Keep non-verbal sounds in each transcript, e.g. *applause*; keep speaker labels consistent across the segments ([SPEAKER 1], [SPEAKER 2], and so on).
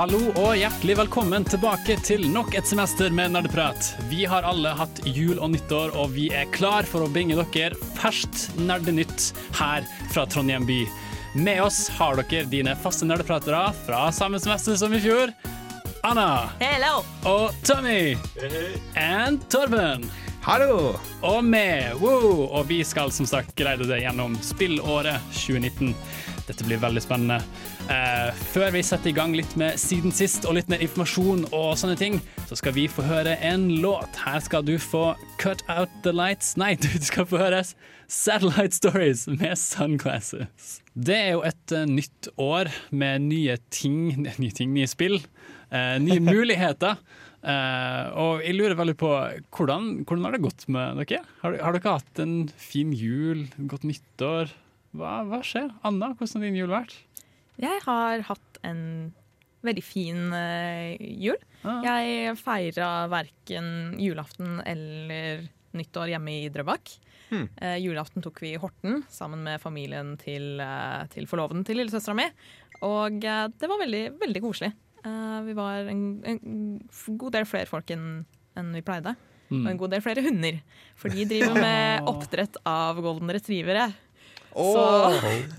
[SPEAKER 1] Hallo og hjertelig velkommen tilbake til nok et semester med nerdeprat. Vi har alle hatt jul og nyttår, og vi er klar for å bringe dere ferskt nerdenytt her fra Trondheim by. Med oss har dere dine faste nerdepratere fra samme semester som i fjor. Anna
[SPEAKER 2] Hello!
[SPEAKER 1] og Tommy. And Torben.
[SPEAKER 3] Hallo!
[SPEAKER 1] Og med, wow, og vi skal som sagt greie det gjennom spillåret 2019. Dette blir veldig spennende. Eh, før vi setter i gang litt med siden sist og litt mer informasjon og sånne ting, så skal vi få høre en låt. Her skal du få Cut Out The Lights Nei, *laughs* du skal få høre Satellite Stories med Sunglasses. Det er jo et eh, nytt år med nye ting, *laughs* nye ting, nye spill, eh, nye *laughs* muligheter. Uh, og jeg lurer veldig på hvordan, hvordan har det gått med dere? Har, har dere hatt en fin jul, godt nyttår? Hva, hva skjer? Anna, hvordan har din jul vært?
[SPEAKER 2] Jeg har hatt en veldig fin uh, jul.
[SPEAKER 1] Ah.
[SPEAKER 2] Jeg feira verken julaften eller nyttår hjemme i Drøbak.
[SPEAKER 3] Hmm.
[SPEAKER 2] Uh, julaften tok vi i Horten sammen med familien til, uh, til forloveden til lillesøstera mi. Og det var veldig, veldig koselig. Eh, vi var en, en god del flere folk enn en vi pleide.
[SPEAKER 1] Mm.
[SPEAKER 2] Og en god del flere hunder. For de driver med *laughs* oppdrett av golden retrievere. Så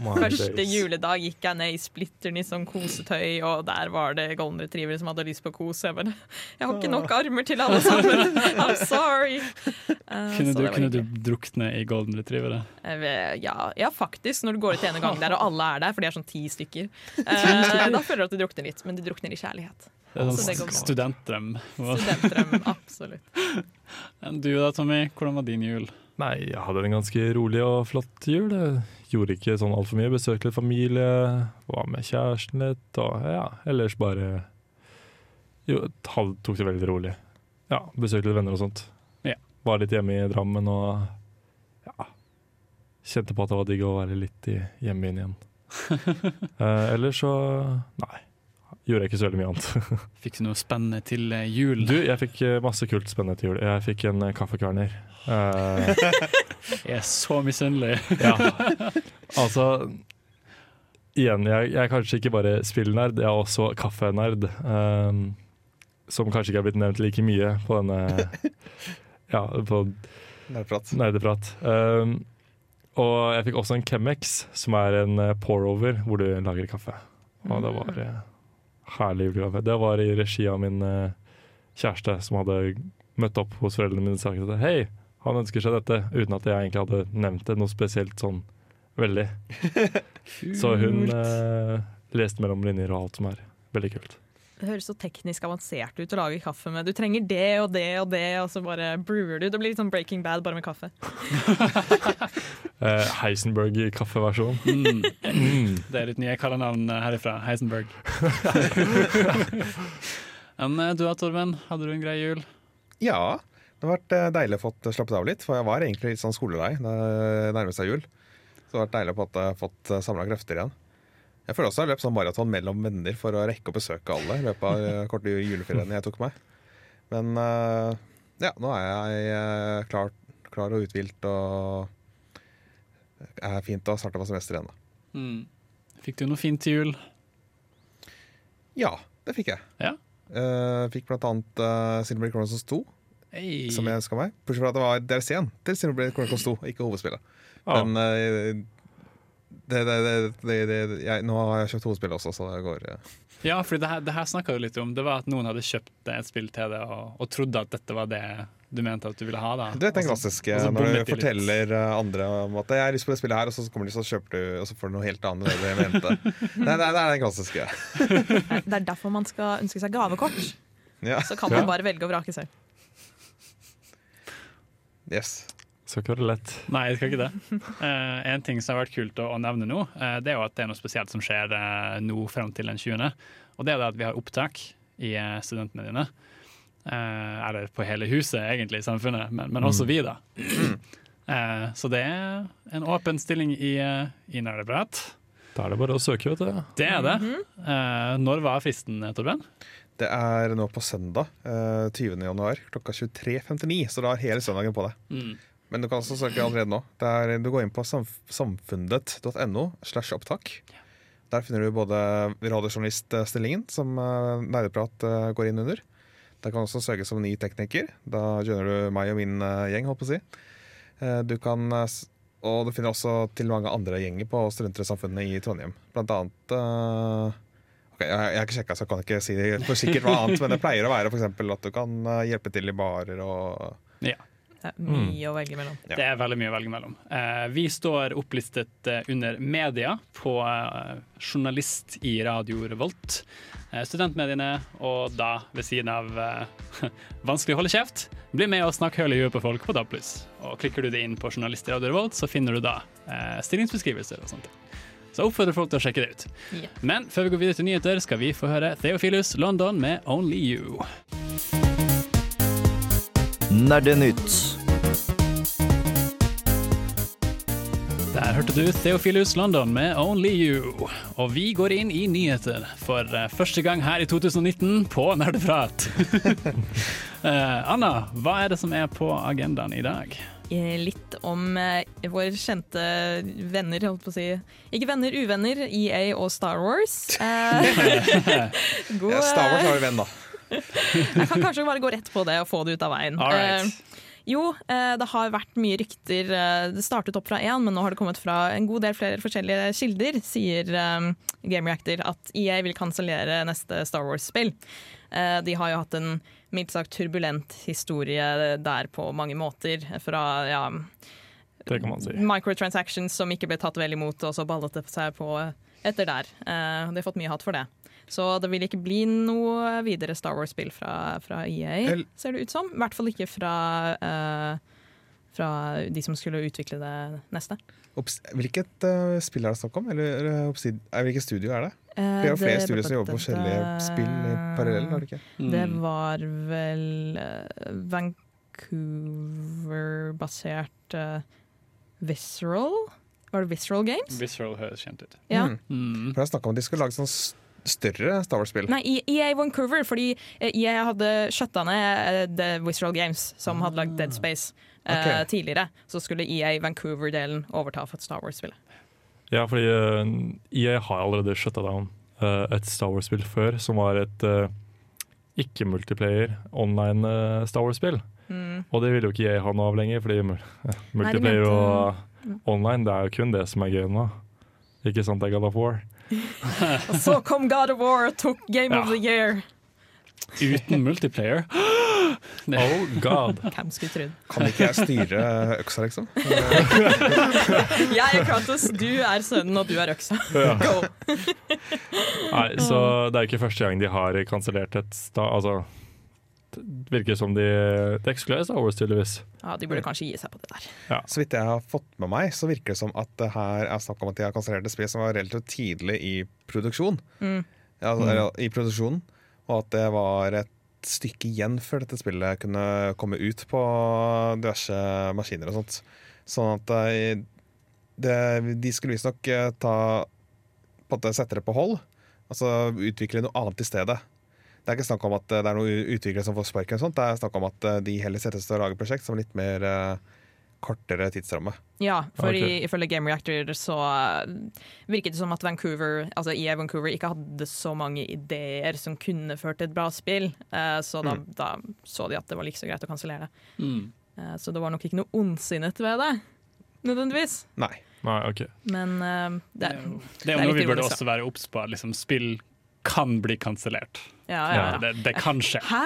[SPEAKER 3] my
[SPEAKER 2] Første
[SPEAKER 3] days.
[SPEAKER 2] juledag gikk jeg ned i splitter i sånn kosetøy, og der var det golden retriever som hadde lyst på kos. Jeg bare Jeg har ikke nok armer til alle sammen! I'm sorry! *laughs* Uh,
[SPEAKER 1] Kunne, du, kunne du drukne i golden retrievere?
[SPEAKER 2] Jeg ja, ja, faktisk. Når du går ut ene gang der, og alle er der, for de er sånn ti stykker, *laughs* Uh, da føler du at du drukner litt, men du drukner i kjærlighet.
[SPEAKER 1] Det er
[SPEAKER 2] Så det
[SPEAKER 1] sånn studentdrøm.
[SPEAKER 2] Studentdrøm, absolutt. *laughs*
[SPEAKER 1] Du da, Tommy? Hvordan var din jul?
[SPEAKER 3] Nei, jeg hadde en ganske rolig og flott jul. Jeg gjorde ikke sånn altfor mye. Besøkte litt familie, var med kjæresten litt, og ja, ellers bare jo, tok det veldig rolig. Ja, besøkte litt venner og sånt.
[SPEAKER 1] Ja.
[SPEAKER 3] Var litt hjemme i Drammen og ja, kjente på at det var digg å være litt i hjembyen igjen. *laughs* eh, ellers så nei, gjorde jeg ikke så veldig mye annet. *laughs*
[SPEAKER 1] Fikk du noe spennende til eh, jul?
[SPEAKER 3] Du, jeg fikk eh, masse kult spennende til jul. Jeg fikk en eh, kaffekverner. Uh, *laughs*
[SPEAKER 1] Jeg er så misunnelig. *laughs*
[SPEAKER 3] Ja, altså Igjen, jeg, jeg er kanskje ikke bare spillnerd, jeg er også kaffenerd. Um, som kanskje ikke er blitt nevnt like mye på denne Ja, på
[SPEAKER 4] nerdeprat.
[SPEAKER 3] nerdeprat. Um, og jeg fikk også en Chemex, som er en pour-over hvor du lager kaffe. Og det var eh, herlig julegave. Det var i regi av min eh, kjæreste, som hadde møtt opp hos foreldrene mine og sagt at hei, han ønsker seg dette, uten at jeg egentlig hadde nevnt det noe spesielt sånn veldig. *laughs* Så hun eh, leste mellom linjer og alt som er veldig kult.
[SPEAKER 2] Det høres så teknisk avansert ut å lage kaffe med. Du trenger det og det og det, og så bare brewer du. Det blir litt sånn Breaking Bad, bare med kaffe. *laughs*
[SPEAKER 3] Eh, Heisenberg-kaffeversjon.
[SPEAKER 1] Mm.
[SPEAKER 3] Mm.
[SPEAKER 1] Det er ditt nye kallenavn eh, herifra. Heisenberg. *laughs* Enn eh, du da, Torben? Hadde du en grei jul?
[SPEAKER 4] Ja, det har vært deilig å få slappet av litt, for jeg var egentlig litt sånn skolelei da det nærmet seg jul. Så det har vært deilig å få samla krefter igjen. Jeg føler også jeg har løpt sånn maraton mellom venner for å rekke å besøke alle i løpet av eh, korte juleferien jeg tok meg. Men eh, ja, nå er jeg eh, klar, klar og uthvilt og er fint å starte på semester igjen.
[SPEAKER 1] Mm. Fikk du noe fint til jul?
[SPEAKER 4] Ja, det fikk jeg.
[SPEAKER 1] Ja.
[SPEAKER 4] Uh, fikk blant annet uh, Silver Chronicles 2,
[SPEAKER 1] Hey.
[SPEAKER 4] som jeg ønska meg. Bortsett fra at det var DLC-en til Silver Chronicles 2, ikke hovedspillet.
[SPEAKER 3] Ah,
[SPEAKER 4] Men eh, det, det, det, det, det, jeg, nå har jeg kjøpt hovedspillet også, så det går ja.
[SPEAKER 1] Ja, for det her, det her snakka du litt om. Det var at noen hadde kjøpt et spill til det og, og trodde at dette var det du mente at du ville ha. da.
[SPEAKER 4] Du vet den klassiske
[SPEAKER 1] og
[SPEAKER 4] når du
[SPEAKER 1] forteller litt.
[SPEAKER 4] eh, andre om at 'jeg har lyst på det spillet her', og så kommer de så kjøper du, og så får du noe helt annet enn det du mente. *laughs* Nei, det, er- det er den klassiske.
[SPEAKER 2] Det er derfor man skal ønske seg gavekort.
[SPEAKER 4] Ja.
[SPEAKER 2] Så kan man bare velge å vrake selv.
[SPEAKER 4] Yes.
[SPEAKER 3] Skal ikke være lett.
[SPEAKER 1] Nei, det skal ikke det. Uh, en ting som har vært kult å, å nevne nå, uh, det er jo at det er noe spesielt som skjer uh, nå frem til den 20. Og det er det at vi har opptak i eh, studentmediene. Eller på hele huset, egentlig, i samfunnet, men, men også vi, da. Eh, så det er en åpen stilling i, i Nerdeprat.
[SPEAKER 3] Da er det bare å søke, vet du.
[SPEAKER 1] Det er det. Eh, når var fristen, Torben?
[SPEAKER 4] Det er nå på søndag, eh, 20. januar klokka 23.59, så du har hele søndagen på deg.
[SPEAKER 1] Mm.
[SPEAKER 4] Men du kan også søke allerede nå. Det er, du går inn på samfunnet.no slash opptak. Der finner du både radiojournaliststillingen, som uh, Nerdeprat eh, går inn under. Der kan du også søke som ny tekniker. Da joiner du meg og min eh, gjeng, håper jeg å si. Eh, du kan, eh, og du finner også til mange andre gjenger på Studentersamfunnet i Trondheim. Blant annet eh, ok, jeg, jeg har ikke sjekka, så jeg kan ikke si for sikkert hva annet, men det pleier å være for at du kan eh, hjelpe til i barer og
[SPEAKER 1] Ja.
[SPEAKER 2] Det er mye å velge mellom.
[SPEAKER 1] Det er veldig mye å velge mellom. Eh, vi står opplistet eh, under media på eh, journalist i Radio Revolt. Studentmediene, og da ved siden av *laughs* Vanskelig å holde kjeft, bli med og snakk høl i huet på folk på DAB+. Og klikker du det inn på journalist i Radio Revolt, så finner du da eh, stillingsbeskrivelser og sånt. Så jeg oppfordrer folk til å sjekke det ut.
[SPEAKER 2] Yeah.
[SPEAKER 1] Men før vi går videre til nyheter, skal vi få høre Theophilus London med Only You.
[SPEAKER 5] Nerdenytt.
[SPEAKER 1] Der hørte du Theophilus London med Only You. Og vi går inn i nyheter for eh, første gang her i 2019 på Nerdeprat. *laughs* Eh, Anna, hva er det som er på agendaen i dag?
[SPEAKER 2] Eh, Litt om eh, våre kjente venner, holdt på å si. Ikke venner, uvenner, EA og Star Wars. Eh, *laughs* *laughs* god,
[SPEAKER 4] ja, Star Wars har vi venn, da. *laughs*
[SPEAKER 2] Jeg kan kanskje bare gå rett på det og få det ut av veien. Eh, jo, eh, det har vært mye rykter. Eh, Det startet opp fra én, men nå har det kommet fra en god del flere forskjellige kilder, sier Game Reactor at EA vil kansellere neste Star Wars-spill. De har jo hatt en mildt sagt turbulent historie der på mange måter. Fra ja,
[SPEAKER 3] Det kan man si.
[SPEAKER 2] microtransactions som ikke ble tatt vel imot, og så ballet det seg på etter der. De har fått mye hat for det. Så det vil ikke bli noe videre Star Wars-spill fra, fra EA,
[SPEAKER 4] El-
[SPEAKER 2] ser det ut som. I hvert fall ikke fra, uh, fra de som skulle utvikle det neste.
[SPEAKER 4] Obs hvilket uh, spill er det snakk om? Eller uh, er, hvilket studio er det?
[SPEAKER 2] Uh,
[SPEAKER 4] Det er jo flere studier som jobber på forskjellige spill parallelt, har det ikke?
[SPEAKER 2] Det
[SPEAKER 1] Mm.
[SPEAKER 2] var vel uh, Vancouver-basert eh, Visceral? Var det Visceral Games?
[SPEAKER 1] Visceral høres kjent ut.
[SPEAKER 2] Ja.
[SPEAKER 4] Mm.
[SPEAKER 1] Mm.
[SPEAKER 4] For det er snakk om at de skulle lage sånn større Star Wars-spill.
[SPEAKER 2] Nei, EA Vancouver, fordi eh, EA hadde skjøtta ned eh, The Wizard Games, som hadde lagd Dead Space okay.
[SPEAKER 4] uh,
[SPEAKER 2] tidligere. Så skulle EA Vancouver-delen overta for Star Wars-spillet.
[SPEAKER 3] Ja, fordi uh, EA har allerede shutta down uh, et Star Wars-spill før, som var et eh, ikke-multiplayer online eh, Star Wars-spill.
[SPEAKER 2] Mm.
[SPEAKER 3] Og det vil jo ikke EA ha noe av lenger, fordi multiplayer *laughs* multiplayer
[SPEAKER 2] mente-
[SPEAKER 3] og online det er jo kun det som er gøy nå. Ikke sant, God of War.
[SPEAKER 2] Og så kom God of War og tok Game of the Year!
[SPEAKER 1] Uten multiplayer. *gasps*
[SPEAKER 3] Oh god.
[SPEAKER 2] Hvem skulle trodd?
[SPEAKER 4] Kan ikke jeg styre øksa, liksom? *laughs*
[SPEAKER 2] Jeg er Kratos, du er sønnen, og du er øksa. Go!
[SPEAKER 3] Nei, så det er ikke første gang de har kansellert et sta... Altså, virker som de Det ekskluderer Star Wars, tydeligvis.
[SPEAKER 2] Ja, De burde kanskje gi seg på det der.
[SPEAKER 4] Så vidt jeg har fått med meg, så virker det som at det her er snakk om at de har kansellert et spill som var relativt tidlig i produksjon.
[SPEAKER 2] Mm.
[SPEAKER 4] Altså, mm. I produksjonen. Og at det var et stykke igjen før dette spillet kunne komme ut på diverse maskiner og sånt. Sånn at eh, det, de skulle visstnok eh, ta på en måte sette det på hold. Altså utvikle noe annet i stedet. Det er ikke snakk om at eh, det er noen utviklere som får sparken. sånt. Det er snakk om at eh, de heller settes til å lage prosjekt som er litt mer eh, kortere tidsramme.
[SPEAKER 2] Ja, for
[SPEAKER 3] okay.
[SPEAKER 2] i, ifølge Game Reactor så uh, virket det som at Vancouver, altså EA Vancouver ikke hadde så mange ideer som kunne ført til et bra spill. Så da, da så de at det var like så greit å kansellere.
[SPEAKER 1] Mm.
[SPEAKER 2] Eh, så det var nok ikke noe ondsinnet ved det, nødvendigvis.
[SPEAKER 4] Nei.
[SPEAKER 3] Nei, ok.
[SPEAKER 2] Men det,
[SPEAKER 1] Det er jo, det er
[SPEAKER 2] er
[SPEAKER 1] jo noe vi burde også være obs på. Liksom, spill kan bli kansellert.
[SPEAKER 2] ja, ja, ja.
[SPEAKER 1] Det, det kan skje.
[SPEAKER 2] Hæ?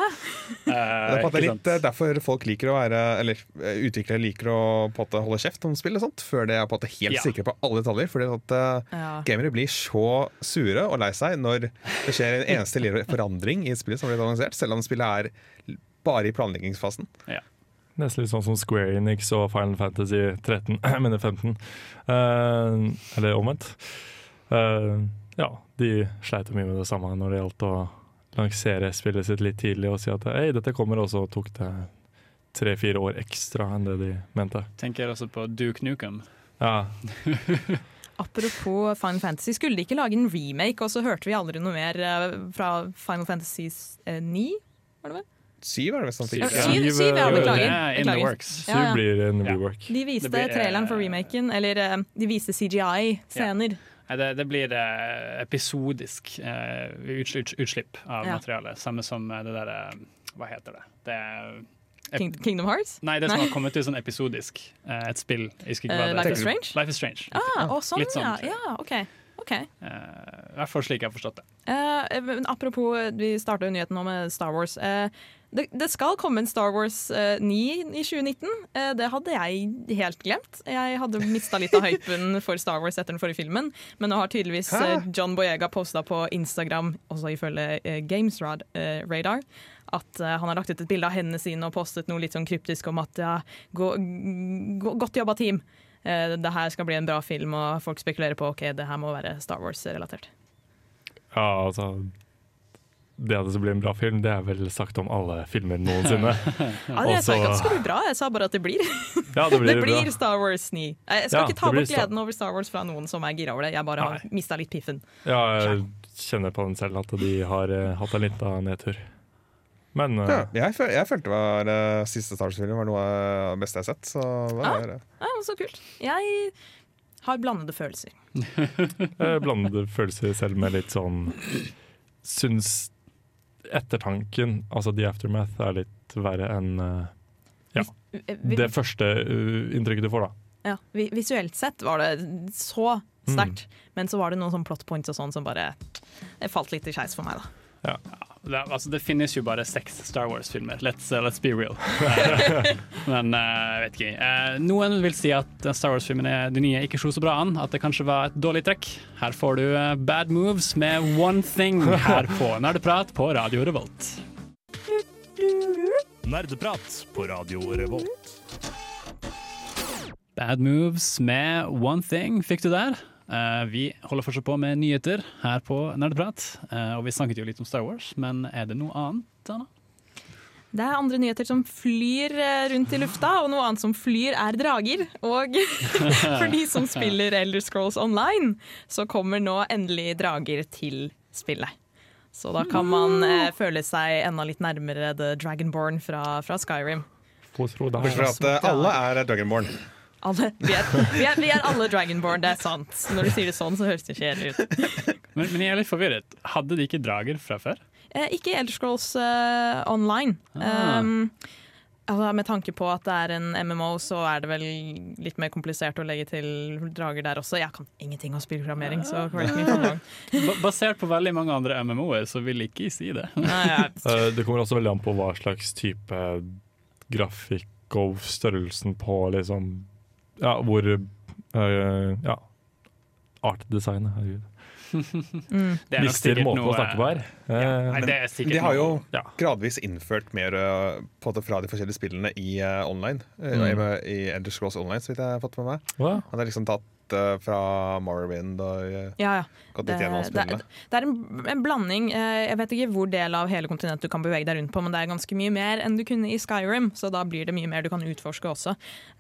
[SPEAKER 1] Eh,
[SPEAKER 4] Det er litt
[SPEAKER 1] sant?
[SPEAKER 4] derfor folk liker å være Eller eh, utviklere liker å måte holde kjeft om spill og sånt, før de er på at det er helt
[SPEAKER 1] Ja.
[SPEAKER 4] sikre på alle detaljer. Fordi at uh,
[SPEAKER 2] Ja.
[SPEAKER 4] gamere blir så sure og lei seg når det skjer en eneste lille forandring i spillet som blir annonsert, selv om spillet er bare i planleggingsfasen.
[SPEAKER 3] Nesten litt sånn som Square Enix og Final Fantasy 13, mener 15. Uh, eller omvendt. Eh, ja, de sleit mye med det samme når det gjaldt å lansere spillet sitt litt tidlig og si at hei, dette kommer, og så tok det tre-fire år ekstra enn det de mente.
[SPEAKER 1] Tenker også på Duke Nukem.
[SPEAKER 3] Ja, *laughs*
[SPEAKER 2] Apropos Final Fantasy, skulle de ikke lage en remake, og så hørte vi aldri noe mer eh, fra Final Fantasy eh, 9? Var det vel?
[SPEAKER 4] Syv er det visst.
[SPEAKER 2] Ja, syv,
[SPEAKER 3] Syv,
[SPEAKER 2] syv, ja,
[SPEAKER 3] eh,
[SPEAKER 2] beklager.
[SPEAKER 1] Det er in the works.
[SPEAKER 3] syv blir en rework.
[SPEAKER 2] De viste traileren for
[SPEAKER 1] eh,
[SPEAKER 2] remaken, eller eh, de viste CGI-scener.
[SPEAKER 1] Nei, det, det blir eh, episodisk eh, uts- uts- utslipp av
[SPEAKER 2] Ja.
[SPEAKER 1] materialet. Samme som eh, det derre Hva heter det? Det
[SPEAKER 2] King Kingdom Hearts?
[SPEAKER 1] Nei, det som
[SPEAKER 2] Nei.
[SPEAKER 1] har kommet ut sånn episodisk. et spill.
[SPEAKER 2] Life is Strange?
[SPEAKER 1] Life is Strange.
[SPEAKER 2] Ah, å, sånn,
[SPEAKER 1] Litt sånn,
[SPEAKER 2] ja. ja ok. Okay.
[SPEAKER 1] Eh, I hvert fall slik jeg har forstått det.
[SPEAKER 2] Uh, apropos, vi starta nyheten nå med Star Wars. Eh, det, det skal komme en Star Wars eh, 9 i 2019. Eh, det hadde jeg helt glemt. Jeg hadde mista litt av hypen for Star Wars etter den forrige filmen, men nå har tydeligvis
[SPEAKER 4] Hæ?
[SPEAKER 2] eh, John Boyega posta på Instagram, også ifølge uh, Gamesrad eh, Radar, at eh, han har lagt ut et bilde av hendene sine og postet noe litt sånn kryptisk om at ja, gå, gå, godt jobba, team. Eh, det her skal bli en bra film, og folk spekulerer på ok, det her må være Star Wars-relatert.
[SPEAKER 3] Ja, altså Det at det blir en bra film, det er vel sagt om alle filmer noensinne. *laughs*
[SPEAKER 2] Ja, jeg sa ikke at det skulle bli bra, jeg sa bare at det blir.
[SPEAKER 3] Ja, det blir, *laughs*
[SPEAKER 2] Det blir
[SPEAKER 3] bra.
[SPEAKER 2] Star Wars 9. Jeg skal
[SPEAKER 3] Ja,
[SPEAKER 2] ikke ta bort gleden over Star Wars fra noen som er gira over det. Jeg bare har mista litt piffen.
[SPEAKER 3] Ja, jeg kjenner på den selv at de har uh, hatt en liten nedtur. Men uh,
[SPEAKER 4] Ja, jeg, føl jeg følte det var uh, siste Star Wars-film var noe av det beste jeg har sett. Så det var, Ja,
[SPEAKER 2] Ja, men så kult. Jeg har blandede følelser. *laughs*
[SPEAKER 3] jeg blander følelser selv med litt sånn Syns ettertanken, altså The Aftermath, er litt verre enn eh, Ja.
[SPEAKER 2] Eh, vi-
[SPEAKER 3] det første eh, inntrykket du får, da.
[SPEAKER 2] ja, vi, visuelt sett var det så
[SPEAKER 3] Mm.
[SPEAKER 2] sterkt, men så var det noen sånn plot points og sånn som bare falt litt i skeis for meg, da.
[SPEAKER 1] Det, altså, det finnes jo bare seks Star Wars-filmer. Let's, uh, let's be real. *laughs* Men jeg jeg vet ikke. Uh, noen vil si at Star Wars-filmene de nye ikke slo så bra an. At det kanskje var et dårlig trekk. Her får du eh, Bad Moves med One Thing her på Nerdeprat på Radio Revolt.
[SPEAKER 5] Nerdeprat på Radio Revolt.
[SPEAKER 1] Bad Moves med One Thing fikk du der. Eh, vi holder fortsatt på med nyheter her på Nerdeprat. Eh, og vi snakket jo litt om Star Wars, men er det noe annet, Anna?
[SPEAKER 2] Det er andre nyheter som flyr eh, rundt i lufta, og noe annet som flyr er drager. Og *laughs* for de som *laughs* spiller Elder Scrolls Online, så kommer nå endelig drager til spillet. Så da kan man eh, føle seg enda litt nærmere The Dragonborn fra, fra Skyrim.
[SPEAKER 4] Bortsett fra at alle er Dragonborn.
[SPEAKER 2] Alle, vi, er, vi, er, vi er alle Dragonborn, det er sant. Når du sier det sånn, så høres det kjedelig ut.
[SPEAKER 1] Men, men jeg er litt forvirret. Hadde de ikke drager fra før?
[SPEAKER 2] Eh, ikke i Elder Scrolls eh, Online.
[SPEAKER 1] Ah.
[SPEAKER 2] Um, altså, med tanke på at det er en MMO, så er det vel litt mer komplisert å legge til drager der også. Jeg kan ingenting om spillprogrammering, så correct me if I'm
[SPEAKER 1] basert på veldig mange andre MMO-er, så vil ikke jeg si det. *laughs*
[SPEAKER 3] Eh, Det kommer også veldig an på hva slags type grafikk og størrelsen på liksom Ja, hvor uh, Ja. Artdesignet, herregud. *laughs*
[SPEAKER 2] mm.
[SPEAKER 1] Det er nok
[SPEAKER 3] Mister
[SPEAKER 1] sikkert
[SPEAKER 3] måten å
[SPEAKER 1] noe-
[SPEAKER 3] snakke på her.
[SPEAKER 1] Ja,
[SPEAKER 3] Eh,
[SPEAKER 1] nei, det er sikkert
[SPEAKER 4] De har jo
[SPEAKER 1] noe-
[SPEAKER 3] Ja.
[SPEAKER 4] gradvis innført mer eh, på det fra de forskjellige spillene i uh, online.
[SPEAKER 3] Mm.
[SPEAKER 4] I I Enders Cross Online, så vidt jeg har fått med meg.
[SPEAKER 3] hva?
[SPEAKER 4] Han har liksom tatt eh, fra Morrowind og uh,
[SPEAKER 2] ja, ja.
[SPEAKER 4] gått
[SPEAKER 2] Det,
[SPEAKER 4] litt
[SPEAKER 2] det, det er en, en blanding. Uh, Jeg vet ikke hvor del av hele kontinentet du kan bevege deg rundt på, men det er ganske mye mer enn du kunne i Skyrim, så da blir det mye mer du kan utforske også.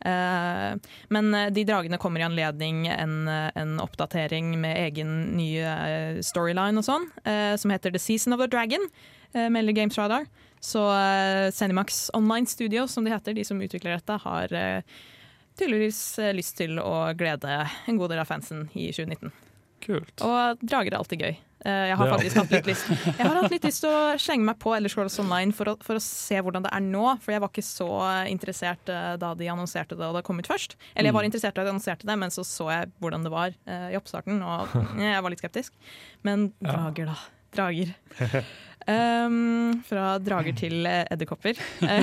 [SPEAKER 2] Eh, Men eh, de dragene kommer i anledning en, en oppdatering med egen ny storyline og sånn, som heter The Season of the Dragon, melder Games Radar. Så Zenimax Online Studio, som de heter, de som utvikler dette, har tydeligvis eh, lyst til å glede en god del av fansen i 2019.
[SPEAKER 3] Kult.
[SPEAKER 2] Og drager er alltid gøy. Eh, Jeg har faktisk hatt litt lyst *laughs* Jeg har hatt litt lyst til å slenge meg på Elder Scrolls Online for å, for å se hvordan det er nå. For jeg var ikke så interessert eh, da de annonserte det og det kom ut først. Eller jeg var interessert da de annonserte det, men så så jeg hvordan det var i oppstarten, og *laughs* jeg var litt skeptisk. Men drager, da. Drager. Um, *laughs* fra drager til eh, edderkopper. *laughs*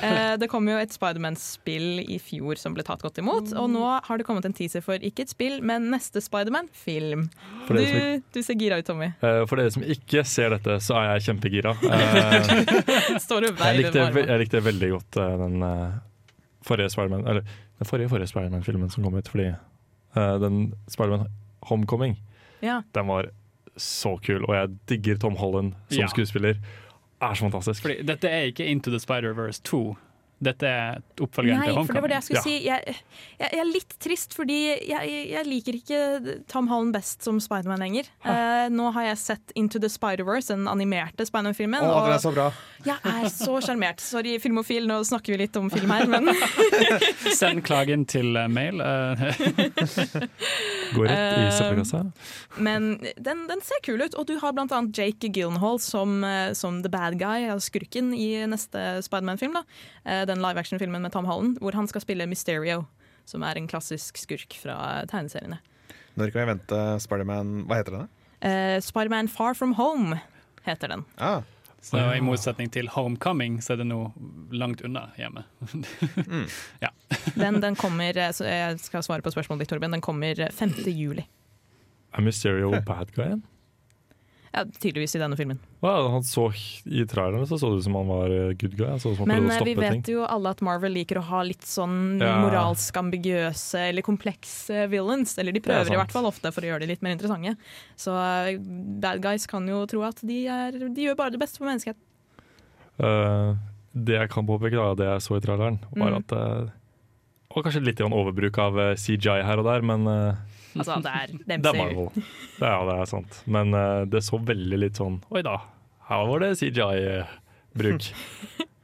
[SPEAKER 2] Eh, det kom jo et Spiderman-spill i fjor som ble tatt godt imot. Og nå har det kommet en teaser for ikke et spill, men neste Spiderman-film. Du, du ser gira ut, Tommy.
[SPEAKER 3] Eh, For dere som ikke ser dette, så er jeg kjempegira. *laughs*
[SPEAKER 2] Står
[SPEAKER 3] Jeg likte, jeg likte veldig godt den forrige Spiderman Eller den forrige forrige Spiderman-filmen som kom ut, fordi den Spiderman Homecoming,
[SPEAKER 2] Ja.
[SPEAKER 3] den var så kul, og jeg digger Tom Holland som
[SPEAKER 1] Ja.
[SPEAKER 3] skuespiller. Er så fantastisk.
[SPEAKER 1] Fordi dette er ikke Into the Spider-Verse 2. Dette er oppfølgeren
[SPEAKER 2] Nei,
[SPEAKER 1] til
[SPEAKER 2] for det var det jeg
[SPEAKER 1] Homecoming.
[SPEAKER 2] skulle si. Jeg, jeg, jeg er litt trist, fordi jeg, jeg liker ikke Tom Holland best som Spiderman lenger. Eh, nå har jeg sett Into the Spider-Verse, den animerte Spiderman-filmen.
[SPEAKER 4] Å, den er så bra!
[SPEAKER 2] jeg er så sjarmert. Sorry, filmofil, nå snakker vi litt om film her, men *laughs*
[SPEAKER 1] Send klagen til eh, mail. eh, *laughs*
[SPEAKER 3] Går rett i
[SPEAKER 2] Eh,
[SPEAKER 3] søppelkassa.
[SPEAKER 2] Men den, den ser kul ut, og du har blant annet Jake Gyllenhaal som, eh, som the bad guy, skurken, i neste Spiderman-film. da. Den live action-filmen med Tom Holland, hvor han skal spille Mysterio, som er en klassisk skurk fra tegneseriene.
[SPEAKER 4] Når kan vi vente Spiderman Hva heter den?
[SPEAKER 2] Eh, Spiderman Far From Home heter den.
[SPEAKER 4] Ah,
[SPEAKER 1] Så I motsetning til Homecoming så er det noe langt unna hjemme. *laughs*
[SPEAKER 2] Den, den kommer, eh, så jeg skal svare på spørsmålet ditt, Torben, den kommer eh, 5. juli.
[SPEAKER 3] Er Mysterio *laughs* bad guyen?
[SPEAKER 2] Ja, tydeligvis i denne filmen.
[SPEAKER 3] Wow, han så I traileren så så det ut som han var eh, good guy. Han så som
[SPEAKER 2] Men eh, vi
[SPEAKER 3] vet ting.
[SPEAKER 2] jo alle at Marvel liker å ha litt sånn
[SPEAKER 3] Ja.
[SPEAKER 2] moralsk ambiguøse eller komplekse villains. Eller de
[SPEAKER 3] er
[SPEAKER 2] prøver i hvert fall ofte for å gjøre det litt mer interessante. Så eh, bad guys kan jo tro at de, er, de gjør bare det beste for menneskeheten.
[SPEAKER 3] Uh, det jeg kan påpeke, da, det jeg så i traileren, var
[SPEAKER 2] Mm.
[SPEAKER 3] at uh, var kanskje litt overbruk av CJI CGI her og der, men
[SPEAKER 2] Altså, det er *laughs*
[SPEAKER 3] det er. Marvel. Det, ja, det er sant. Men uh, det så veldig litt sånn Oi da, her var det CGI-bruk. *laughs*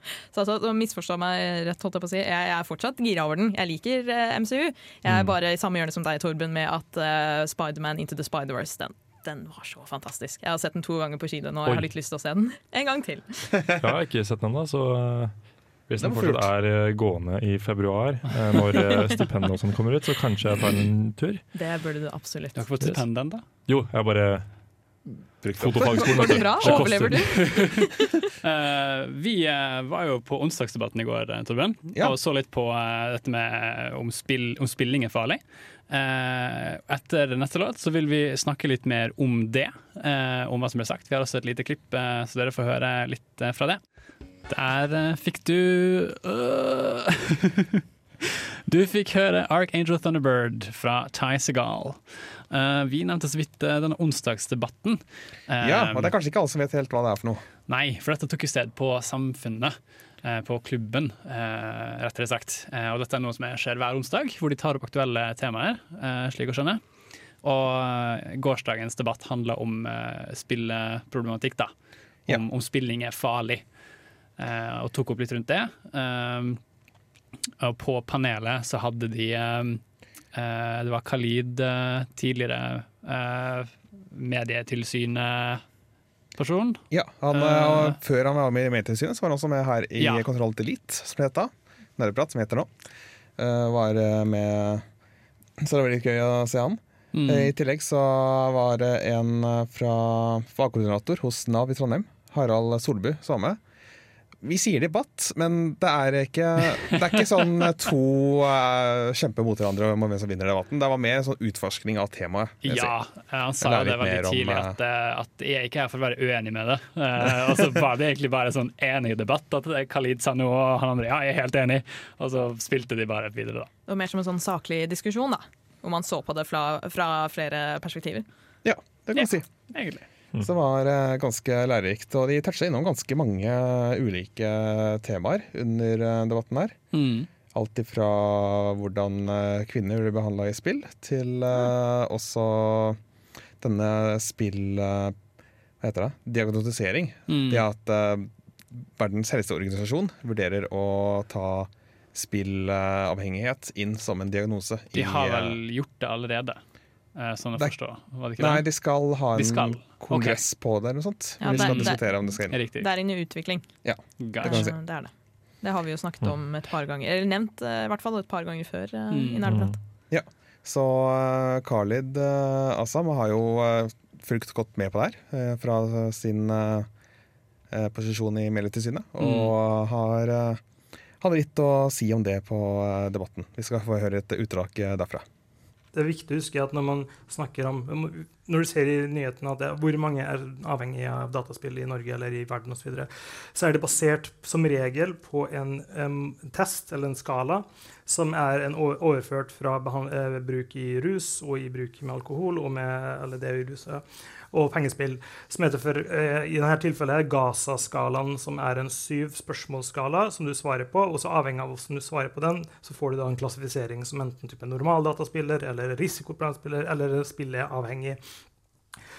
[SPEAKER 2] Så altså, så misforstå meg rett, holdt jeg på å si. Jeg, jeg er fortsatt gira over den. Jeg liker eh, MCU. Jeg er
[SPEAKER 3] Mm.
[SPEAKER 2] bare i samme hjørne som deg, Torben, med at uh, Spiderman Into the Spider-Verse, den, den var så fantastisk. Jeg har sett den to ganger på kino nå, og jeg har litt lyst til å se den en gang til. *laughs*
[SPEAKER 3] Jeg har ikke sett den ennå, så eh, hvis den fortsatt er eh, gående i februar, eh, når uh, *laughs* stipendet og sånn kommer ut, så kanskje jeg tar en tur.
[SPEAKER 2] Det burde du absolutt.
[SPEAKER 1] Du har ikke fått stipend ennå?
[SPEAKER 3] Jo, jeg bare. Fotofagskolen.
[SPEAKER 2] Går det bra?
[SPEAKER 3] Det.
[SPEAKER 2] Overlever du?
[SPEAKER 1] uh, *laughs* *laughs* vi uh, var jo på onsdagsdebatten i går, eh, Torbjørn,
[SPEAKER 4] Ja.
[SPEAKER 1] og så litt på uh, dette med om, spill, om spilling er farlig. Eh, etter neste låt så vil vi snakke litt mer om det, eh, om hva som ble sagt. Vi har også et lite klipp, eh, så dere får høre litt eh, fra det. Der eh, fikk du øh. *laughs* Du fikk høre Archangel Thunderbird fra Ty Segal. Uh, vi nevnte så vidt uh, denne onsdagsdebatten. Eh,
[SPEAKER 4] Ja, og det er kanskje ikke alle som vet helt hva det er for noe.
[SPEAKER 1] Nei, for dette tok jo sted på Samfunnet. På klubben, rettere sagt. Og dette er noe som skjer hver onsdag, hvor de tar opp aktuelle temaer. slik å skjønne. Og gårsdagens debatt handla om spilleproblematikk, da. Om,
[SPEAKER 4] Ja.
[SPEAKER 1] om spilling er farlig. Eh, Og tok opp litt rundt det. Eh, Og på panelet så hadde de eh, Det var Khalid, tidligere medietilsynet-person.
[SPEAKER 4] Ja, han, og Før han var med i Medietilsynet, så var han også med her i
[SPEAKER 1] Ja.
[SPEAKER 4] Kontroll til Elite, som det het. Nerdeprat, som heter nå. Var med Så det var litt gøy å se han.
[SPEAKER 1] Mm.
[SPEAKER 4] I tillegg så var det en fra fagkoordinator hos Nav i Trondheim, Harald Solbu, som var med. Vi sier debatt, men det er ikke, det er ikke sånn to uh, kjemper mot hverandre om hvem som vinner debatten. Det var mer sånn utforskning av temaet.
[SPEAKER 1] Ja, eh, han sa jo det veldig
[SPEAKER 4] tidlig, om, eh,
[SPEAKER 1] at, eh, at jeg er ikke her for å være uenig med det. Uh, og så var det egentlig bare sånn enig debatt. At Khalid sa noe, og han andre ja, jeg er helt enig. Og så spilte de bare videre, da.
[SPEAKER 2] Det var mer som en sånn saklig diskusjon, da. Hvor man så på det fra, fra flere perspektiver.
[SPEAKER 4] Ja, det kan
[SPEAKER 1] Ja.
[SPEAKER 4] si.
[SPEAKER 1] Egentlig.
[SPEAKER 4] Så det var eh, ganske lærerikt. Og de toucha innom ganske mange ulike temaer under eh, debatten her.
[SPEAKER 1] Mm.
[SPEAKER 4] Alt ifra hvordan eh, kvinner blir behandla i spill, til eh, også denne spill... Hva heter det? Diagnostisering.
[SPEAKER 1] Mm.
[SPEAKER 4] Det at Verdens helseorganisasjon vurderer å ta spillavhengighet inn som en diagnose.
[SPEAKER 1] De har vel gjort det allerede, sånn å forstå. Var det ikke
[SPEAKER 4] Nei,
[SPEAKER 1] det?
[SPEAKER 4] de skal ha en
[SPEAKER 1] skal.
[SPEAKER 4] kongress på det, eller noe sånt.
[SPEAKER 2] Ja,
[SPEAKER 4] Vi skal
[SPEAKER 2] det-
[SPEAKER 4] diskutere om det skal inn.
[SPEAKER 1] Riktig.
[SPEAKER 2] Det er inne i utvikling.
[SPEAKER 1] det,
[SPEAKER 4] kan si.
[SPEAKER 2] Eh, Det er det. Det har vi jo snakket om et par ganger, eller nevnt eh, i hvert fall et par ganger før eh,
[SPEAKER 1] Mm.
[SPEAKER 2] i Nerdeprat.
[SPEAKER 4] Så uh, Khalid uh, Assam har jo uh, fulgt godt med på det her eh, fra sin eh, eh, posisjon i Medietilsynet, og har eh, hadde litt å si om det på eh, debatten. Vi skal få høre et utdrag eh, derfra.
[SPEAKER 6] Det er viktig å huske at når man snakker om Når du ser i nyhetene at det, hvor mange er avhengig av dataspill i Norge eller i verden osv., så, så er det basert som regel på en um, test eller en skala som er en overført fra eh, bruk i rus og i bruk med alkohol og med eller det i rus, ja, og pengespill, som heter for eh, i dette tilfellet Gaza-skalaen, som er en syv spørsmålsskala som du svarer på, og så avhengig av hvordan du svarer på den, så får du da en klassifisering som enten type normal dataspiller eller risikoplanspiller eller spillet avhengig.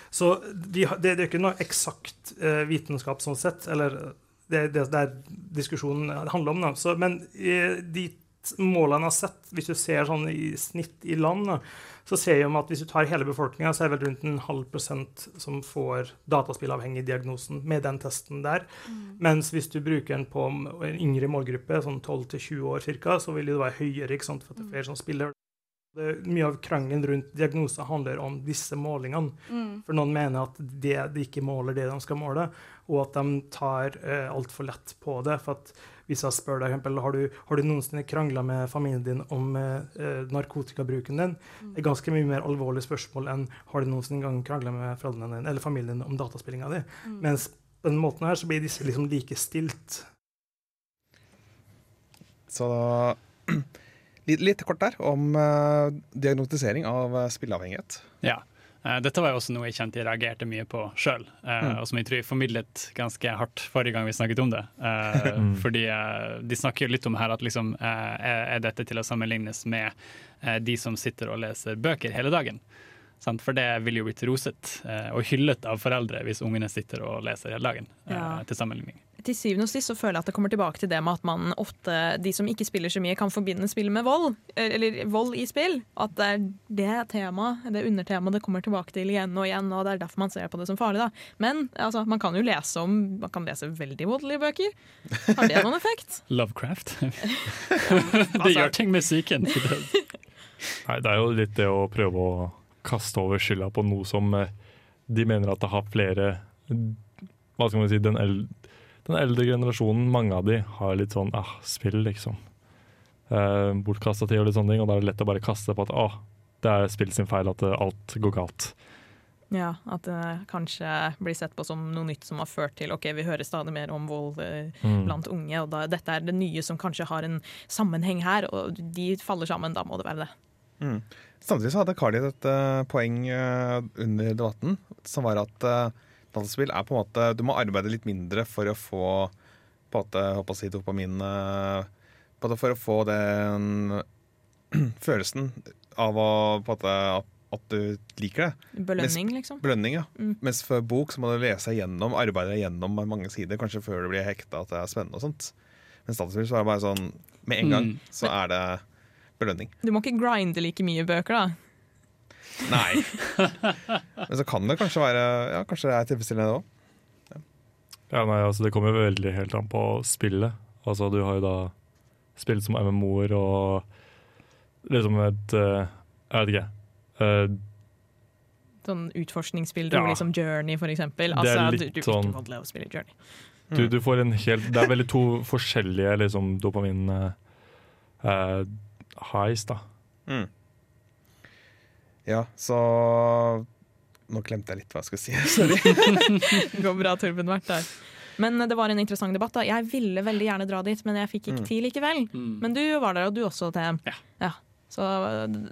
[SPEAKER 6] Så de, det, det er ikke noe eksakt eh, vitenskap sånn sett, eller det er det, det er diskusjonen handler om. Da. Så, men eh, de målene jeg har sett, hvis du ser sånn i snitt i land, så ser om at hvis du tar hele befolkninga, så er det vel rundt en halv prosent som får dataspillavhengig-diagnosen med den testen der. Mens hvis du bruker den på en yngre målgruppe, sånn 12-20 år ca., så vil det være høyere, ikke sant, for at det er flere som spiller. Det, mye av krangelen rundt diagnoser handler om disse målingene. For noen mener at det, de ikke måler det de skal måle, og at de tar eh, altfor lett på det. For at hvis jeg spør deg, eksempel, har du, har du noensinne krangla med familien din om eh, narkotikabruken din? Det er ganske mye mer alvorlig spørsmål enn har du noensinne gang krangla med foreldrene dine eller familien din om dataspillinga di. Mens på den måten her så blir disse liksom like stilt.
[SPEAKER 4] Så *clears throat* litt, litt kort der om eh, diagnostisering av eh, spilleavhengighet.
[SPEAKER 1] Ja. Eh, Dette var jo også noe jeg kjente jeg reagerte mye på sjøl, og som jeg tror jeg formidlet ganske hardt forrige gang vi snakket om det. Eh, Fordi eh, de snakker jo litt om her at liksom, eh, er dette til å sammenlignes med eh, de som sitter og leser bøker hele dagen. For det ville jo blitt roset eh, og hyllet av foreldre hvis ungene sitter og leser hele dagen. eh,
[SPEAKER 2] Ja.
[SPEAKER 1] Til sammenligning.
[SPEAKER 2] Til syvende og sist så føler jeg at det kommer tilbake til det med at man ofte, de som ikke spiller så mye, kan forbinde spill med vold. eh, Eller vold i spill. At det er det temaet, det undertemaet det kommer tilbake til igjen og igjen. og Det er derfor man ser på det som farlig. da. Men altså, man kan jo lese om Man kan lese veldig voldelige bøker. Har det noen effekt? *laughs*
[SPEAKER 1] Lovecraft. *laughs* det gjør ting med psyken. det-
[SPEAKER 3] Nei, det er jo litt det å prøve å kaste over skylda på noe som eh, de mener at det har flere Hva skal man si, den, el den eldre generasjonen, mange av de, har litt sånn ah, spill, liksom. Eh, Bortkasta tid og litt sånne ting, og da er det lett å bare kaste på at ah, det er spill sin feil at eh, alt går galt.
[SPEAKER 2] Ja, At det kanskje blir sett på som noe nytt som har ført til ok, vi hører stadig mer om vold eh,
[SPEAKER 3] Mm.
[SPEAKER 2] blant unge. og da, Dette er det nye som kanskje har en sammenheng her, og de faller sammen. Da må det være det.
[SPEAKER 4] Samtidig så hadde Carly et uh, poeng uh, under debatten, som var at uh, dataspill er på en måte Du må arbeide litt mindre for å få på en måte, jeg si dopamin eh, på en måte For å få den *clears throat* følelsen av å på en måte, at, at du liker det.
[SPEAKER 2] Belønning, liksom.
[SPEAKER 4] Belønning, ja.
[SPEAKER 2] Mm.
[SPEAKER 4] Mens for bok så må du lese gjennom, arbeide gjennom mange sider, kanskje før du blir hekta at det er spennende og sånt. Mens dataspill så er det bare sånn Med en gang
[SPEAKER 1] Mm.
[SPEAKER 4] så er det belønning.
[SPEAKER 2] Du må ikke grinde like mye bøker, da.
[SPEAKER 4] Nei. *laughs* Men så kan det kanskje være Ja, kanskje det er tilfredsstillende det òg.
[SPEAKER 3] Ja, nei, altså Det kommer jo veldig helt an på spillet. Altså Du har jo da spill som MMO-er og liksom et eh, Jeg vet ikke. Uh,
[SPEAKER 2] Sånn utforskningsspill,
[SPEAKER 3] Ja.
[SPEAKER 2] liksom Journey, for eksempel.
[SPEAKER 3] Det er
[SPEAKER 2] Altså,
[SPEAKER 3] litt
[SPEAKER 2] du, du
[SPEAKER 3] sånn-
[SPEAKER 2] ikke lov å spille Journey.
[SPEAKER 3] du, du får en helt Det er veldig to forskjellige liksom, dopamin highs, da.
[SPEAKER 4] Mm. Ja, så Nå glemte jeg litt hva jeg skulle si. *laughs* Sorry.
[SPEAKER 2] Det går bra, Torben Vært der. Men eh, det var en interessant debatt. da. Jeg ville veldig gjerne dra dit, men jeg fikk ikke tid likevel.
[SPEAKER 1] Mm.
[SPEAKER 2] Men du var der, og du også, TM.
[SPEAKER 1] Ja.
[SPEAKER 2] Så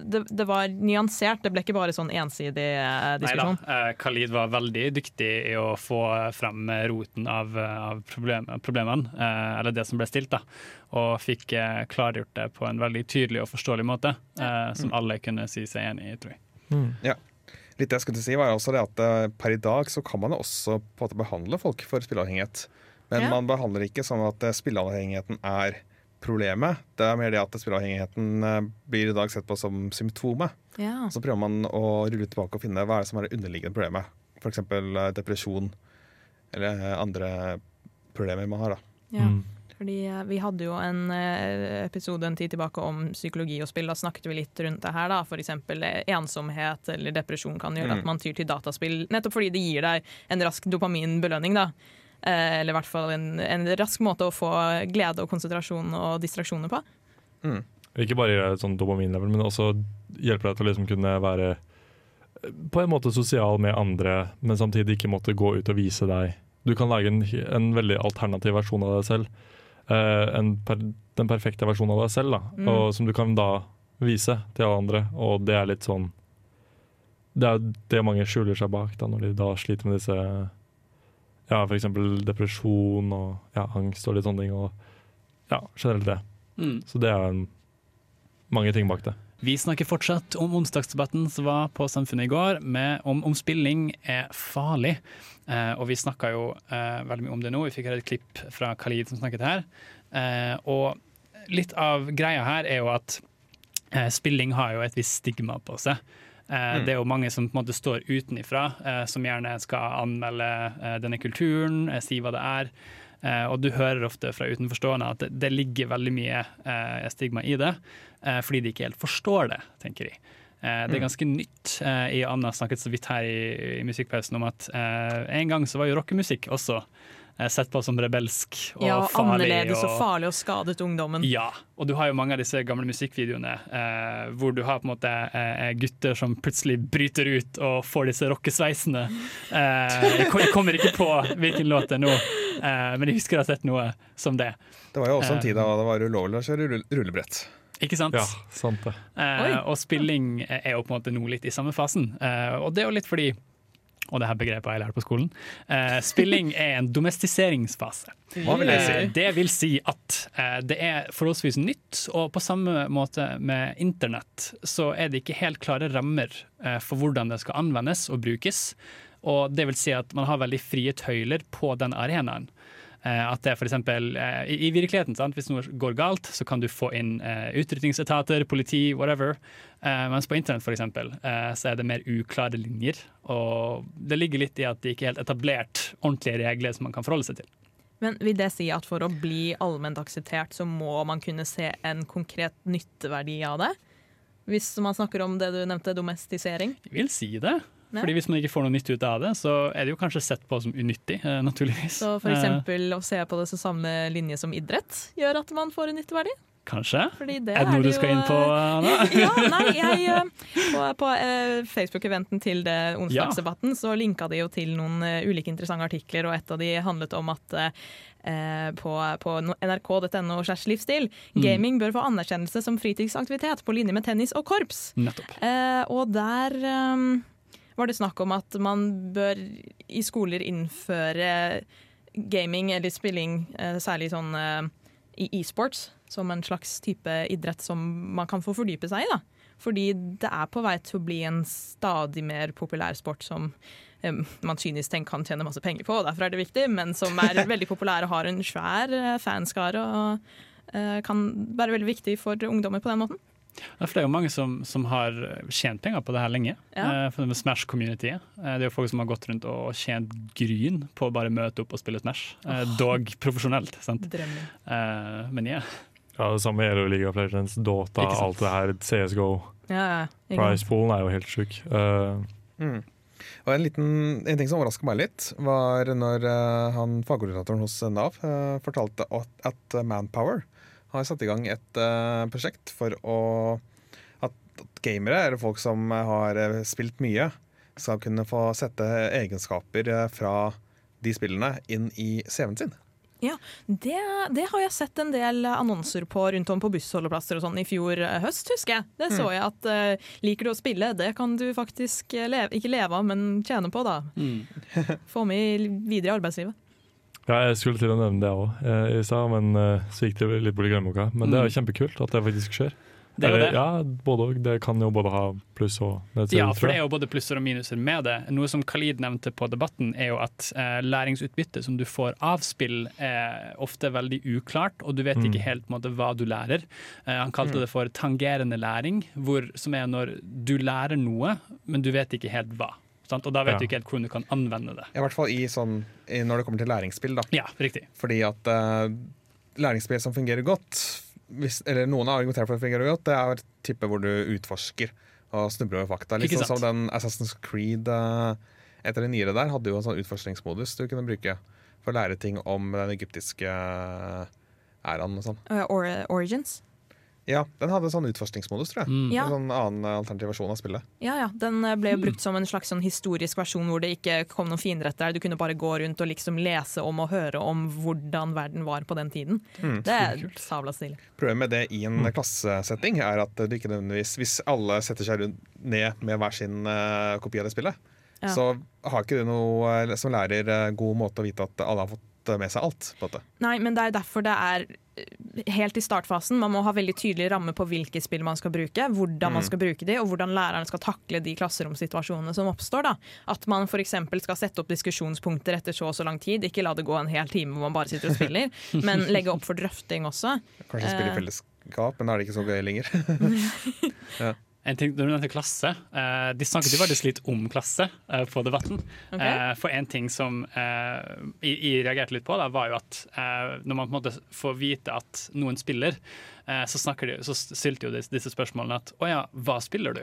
[SPEAKER 2] det, det var nyansert. Det ble ikke bare sånn ensidig eh, diskusjon.
[SPEAKER 1] Neida, eh, Khalid var veldig dyktig i å få frem roten av, av problem, problemene, eh, eller det som ble stilt, da. Og fikk eh, klargjort det på en veldig tydelig og forståelig måte, eh, som alle kunne si seg enig i, tror jeg.
[SPEAKER 4] Litt det jeg skulle si var også det at eh, Per i dag så kan man jo også på en måte behandle folk for spilleavhengighet. Men
[SPEAKER 2] Ja.
[SPEAKER 4] man behandler ikke sånn at eh, spilleavhengigheten er problemet. Det er mer det at spilleavhengigheten eh, blir i dag sett på som symptomet.
[SPEAKER 2] Ja.
[SPEAKER 4] Så prøver man å rulle tilbake og finne hva er det som er det underliggende problemet. F.eks. depresjon eller andre problemer man har. da.
[SPEAKER 2] ja.
[SPEAKER 3] Mm.
[SPEAKER 2] For Fordi eh, vi hadde jo en eh, episode en tid tilbake om psykologi og spill. Da snakket vi litt rundt det her. da. F.eks. ensomhet eller depresjon kan gjøre
[SPEAKER 4] Mm.
[SPEAKER 2] at man tyr til dataspill. Nettopp fordi det gir deg en rask dopaminbelønning. da. Eh, Eller i hvert fall en, en rask måte å få glede og konsentrasjon og distraksjoner på.
[SPEAKER 3] Ikke bare gjøre et sånn dopaminlevel, men også hjelper deg til å liksom kunne være eh, på en måte sosial med andre, men samtidig ikke måtte gå ut og vise deg. Du kan lage en, en veldig alternativ versjon av deg selv. Eh, en per, den perfekte versjonen av deg selv, da.
[SPEAKER 2] Mm.
[SPEAKER 3] Og som du kan da vise til alle andre. Og det er litt sånn Det er det mange skjuler seg bak da, når de da sliter med disse Ja, f.eks. depresjon og ja, angst og litt sånne ting. Og ja, generelt det.
[SPEAKER 1] Mm.
[SPEAKER 3] Så det er en, mange ting bak det.
[SPEAKER 1] Vi snakker fortsatt om onsdagsdebatten som var på Samfunnet i går, med om, om spilling er farlig. Eh, og vi snakka jo eh, veldig mye om det nå. Vi fikk høre et klipp fra Khalid som snakket her. Eh, og litt av greia her er jo at eh, spilling har jo et visst stigma på seg. Eh, Det er jo mange som på en måte står utenifra, eh, som gjerne skal anmelde denne kulturen, si hva det er. Eh, og du hører ofte fra utenforstående at det, det ligger veldig mye eh, stigma i det, eh, fordi de ikke helt forstår det, tenker de. Det er ganske nytt. I Anna snakket så vidt her i, i musikkpausen om at en gang så var jo rockemusikk også sett på som rebelsk og
[SPEAKER 2] Ja,
[SPEAKER 1] farlig.
[SPEAKER 2] Annerledes og farlig og skadet ungdommen.
[SPEAKER 1] Ja, og du har jo mange av disse gamle musikkvideoene eh, hvor du har på en måte eh, gutter som plutselig bryter ut og får disse rockesveisene. Eh, jeg, jeg kommer ikke på hvilken låt det er nå, eh, men jeg husker jeg har sett noe som det.
[SPEAKER 4] Det var jo også en
[SPEAKER 1] Eh.
[SPEAKER 4] tid da det var ulovlig å kjøre rullebrett.
[SPEAKER 1] Ikke sant?
[SPEAKER 3] Ja, sant det.
[SPEAKER 1] Eh, og spilling er jo på en måte nå litt i samme fasen. Eh, og det er jo litt fordi og det her begrepet jeg lærte på skolen. Eh, spilling er en domestiseringsfase.
[SPEAKER 4] Hva vil det si?
[SPEAKER 1] Eh, det vil si at eh, det er forholdsvis nytt, og på samme måte med internett så er det ikke helt klare rammer eh, for hvordan det skal anvendes og brukes. Og det vil si at man har veldig frie tøyler på den arenaen. Eh, At det eksempel, eh, i, I virkeligheten, sant? hvis noe går galt, så kan du få inn eh, utrykningsetater, politi, whatever. Mens på internett for eksempel, så er det mer uklare linjer. Og det ligger litt i at det ikke er helt etablert ordentlige regler som man kan forholde seg til.
[SPEAKER 2] Men vil det si at for å bli allment akseptert, så må man kunne se en konkret nytteverdi av det? Hvis man snakker om det du nevnte, domestisering?
[SPEAKER 1] Jeg vil si det.
[SPEAKER 2] Ja.
[SPEAKER 1] Fordi Hvis man ikke får noe nytt ut av det, så er det jo kanskje sett på som unyttig. eh, naturligvis.
[SPEAKER 2] Så for
[SPEAKER 1] Eh,
[SPEAKER 2] eksempel å se på det som samme linje som idrett gjør at man får en nytteverdi?
[SPEAKER 1] kanskje.
[SPEAKER 2] Fordi det
[SPEAKER 1] Er det noe du skal
[SPEAKER 2] jo,
[SPEAKER 1] inn på, Anna? *laughs*
[SPEAKER 2] ja, *laughs* nei, jeg, eh, på, på eh, Facebook-eventen til det onsdagsdebatten så linka de jo til noen eh, ulike interessante artikler, og et av de handlet om at eh, på, på no- nrk.no slash livsstil
[SPEAKER 1] Mm.
[SPEAKER 2] gaming bør få anerkjennelse som fritidsaktivitet på linje med tennis og korps.
[SPEAKER 1] Nettopp.
[SPEAKER 2] Eh, og der eh, var det snakk om at man bør i skoler innføre gaming eller spilling, eh, særlig sånn eh, i e-sports, som en slags type idrett som man kan få fordype seg i. da. Fordi det er på vei til å bli en stadig mer populær sport som eh, man kynisk tenkt kan tjene masse penger på, og derfor er det viktig, men som er *laughs* veldig populær og har en svær eh, fanskare og eh, kan være veldig viktig for ungdommer på den måten.
[SPEAKER 1] Ja, for det er jo mange som, som har tjent penger på det her lenge.
[SPEAKER 2] Ja.
[SPEAKER 1] Eh, for det Smash-communityet. Eh, det er jo folk som har gått rundt og tjent gryn på å bare møte opp og spille Smash. Oh. dog profesjonelt, sant.
[SPEAKER 2] Drømmen.
[SPEAKER 1] Eh, men ja.
[SPEAKER 3] Ja, Det samme gjelder jo League of Legends, Dota, alt det her. CSGO.
[SPEAKER 2] Ja, sant.
[SPEAKER 3] Er jo helt sjuk. Uh,
[SPEAKER 4] Mm. Og en, liten, en ting som overraska meg litt, var når uh, han fagkoordinatoren hos Nav uh, fortalte at, at Manpower har satt i gang et uh, prosjekt for å at, at gamere, eller folk som har eh, spilt mye, skal kunne få sette egenskaper eh, fra de spillene inn i CV-en sin.
[SPEAKER 2] Det, det har jeg sett en del annonser på rundt om på bussholdeplasser og sånn i fjor høst, husker jeg. Det så jeg at uh, liker du å spille, det kan du faktisk leve, ikke leve av, men tjene på, da. Få med videre i arbeidslivet.
[SPEAKER 3] Ja, jeg skulle til å nevne det òg i stad, men eh, så gikk det litt bort i glemmeboka. Men det er jo kjempekult at det faktisk skjer.
[SPEAKER 1] Det er jo det.
[SPEAKER 3] Ja, både og. Det kan jo både ha pluss og nedsider.
[SPEAKER 1] Ja, for det er jo både plusser og minuser med det. Noe som Khalid nevnte på debatten, er jo at eh, læringsutbytte som du får av spill, er ofte veldig uklart, og du vet
[SPEAKER 3] Mm.
[SPEAKER 1] ikke helt måte, hva du lærer. Eh, han kalte det for tangerende læring, hvor, som er når du lærer noe, men du vet ikke helt hva. Sant? Og da vet
[SPEAKER 3] Ja.
[SPEAKER 1] du ikke helt hvordan du kan anvende det.
[SPEAKER 4] I hvert fall i sånn, i, når det kommer til læringsspill. da.
[SPEAKER 1] Ja, riktig.
[SPEAKER 4] Fordi at uh, læringsspill som fungerer godt, hvis, eller noen har argumentert for at det fungerer godt, det er type hvor du utforsker og snubler over fakta. Litt sånn som den Assassin's Creed uh, etter det nyere der, hadde jo en sånn utforskningsmodus du kunne bruke for å lære ting om den egyptiske æraen og sånn.
[SPEAKER 2] Uh, or, Origins.
[SPEAKER 4] Ja, den hadde sånn utforskningsmodus, tror jeg.
[SPEAKER 1] Mm.
[SPEAKER 2] Ja.
[SPEAKER 4] En sånn annen eh, alternativ versjon av spillet.
[SPEAKER 2] Ja, ja. Den eh, ble jo brukt som en slags sånn historisk versjon hvor det ikke kom noen fiender etter deg. Du kunne bare gå rundt og liksom lese om og høre om hvordan verden var på den tiden.
[SPEAKER 4] Mm.
[SPEAKER 2] Det er sabla stilig.
[SPEAKER 4] Problemet med det i en klassesetting er at du ikke nødvendigvis Hvis alle setter seg rundt ned med hver sin uh, kopi av det spillet,
[SPEAKER 2] Ja.
[SPEAKER 4] så har ikke du noe som lærer god måte å vite at alle har fått eh, med seg alt. på dette.
[SPEAKER 2] Nei, men det er derfor det er eh, helt i startfasen. Man må ha veldig tydelig ramme på hvilke spill man skal bruke, hvordan man
[SPEAKER 4] Mm.
[SPEAKER 2] skal bruke de, og hvordan læreren skal takle de klasseromsituasjonene som oppstår. da. At man f.eks. skal sette opp diskusjonspunkter etter så og så lang tid. Ikke la det gå en hel time hvor man bare sitter og spiller, *laughs* men legge opp for drøfting også.
[SPEAKER 4] Kanskje spille
[SPEAKER 2] Eh.
[SPEAKER 4] i fellesskap, men da er det ikke så gøy lenger. *laughs*
[SPEAKER 1] En ting, når du nevnte klasse, eh, De snakket jo veldig litt om klasse eh, på Debatten.
[SPEAKER 2] Okay.
[SPEAKER 1] Eh, for en ting som jeg, reagerte litt på, da, var jo at når man på en måte får vite at noen spiller, så, snakker de, så stilte jo disse, disse spørsmålene at å ja, hva spiller du?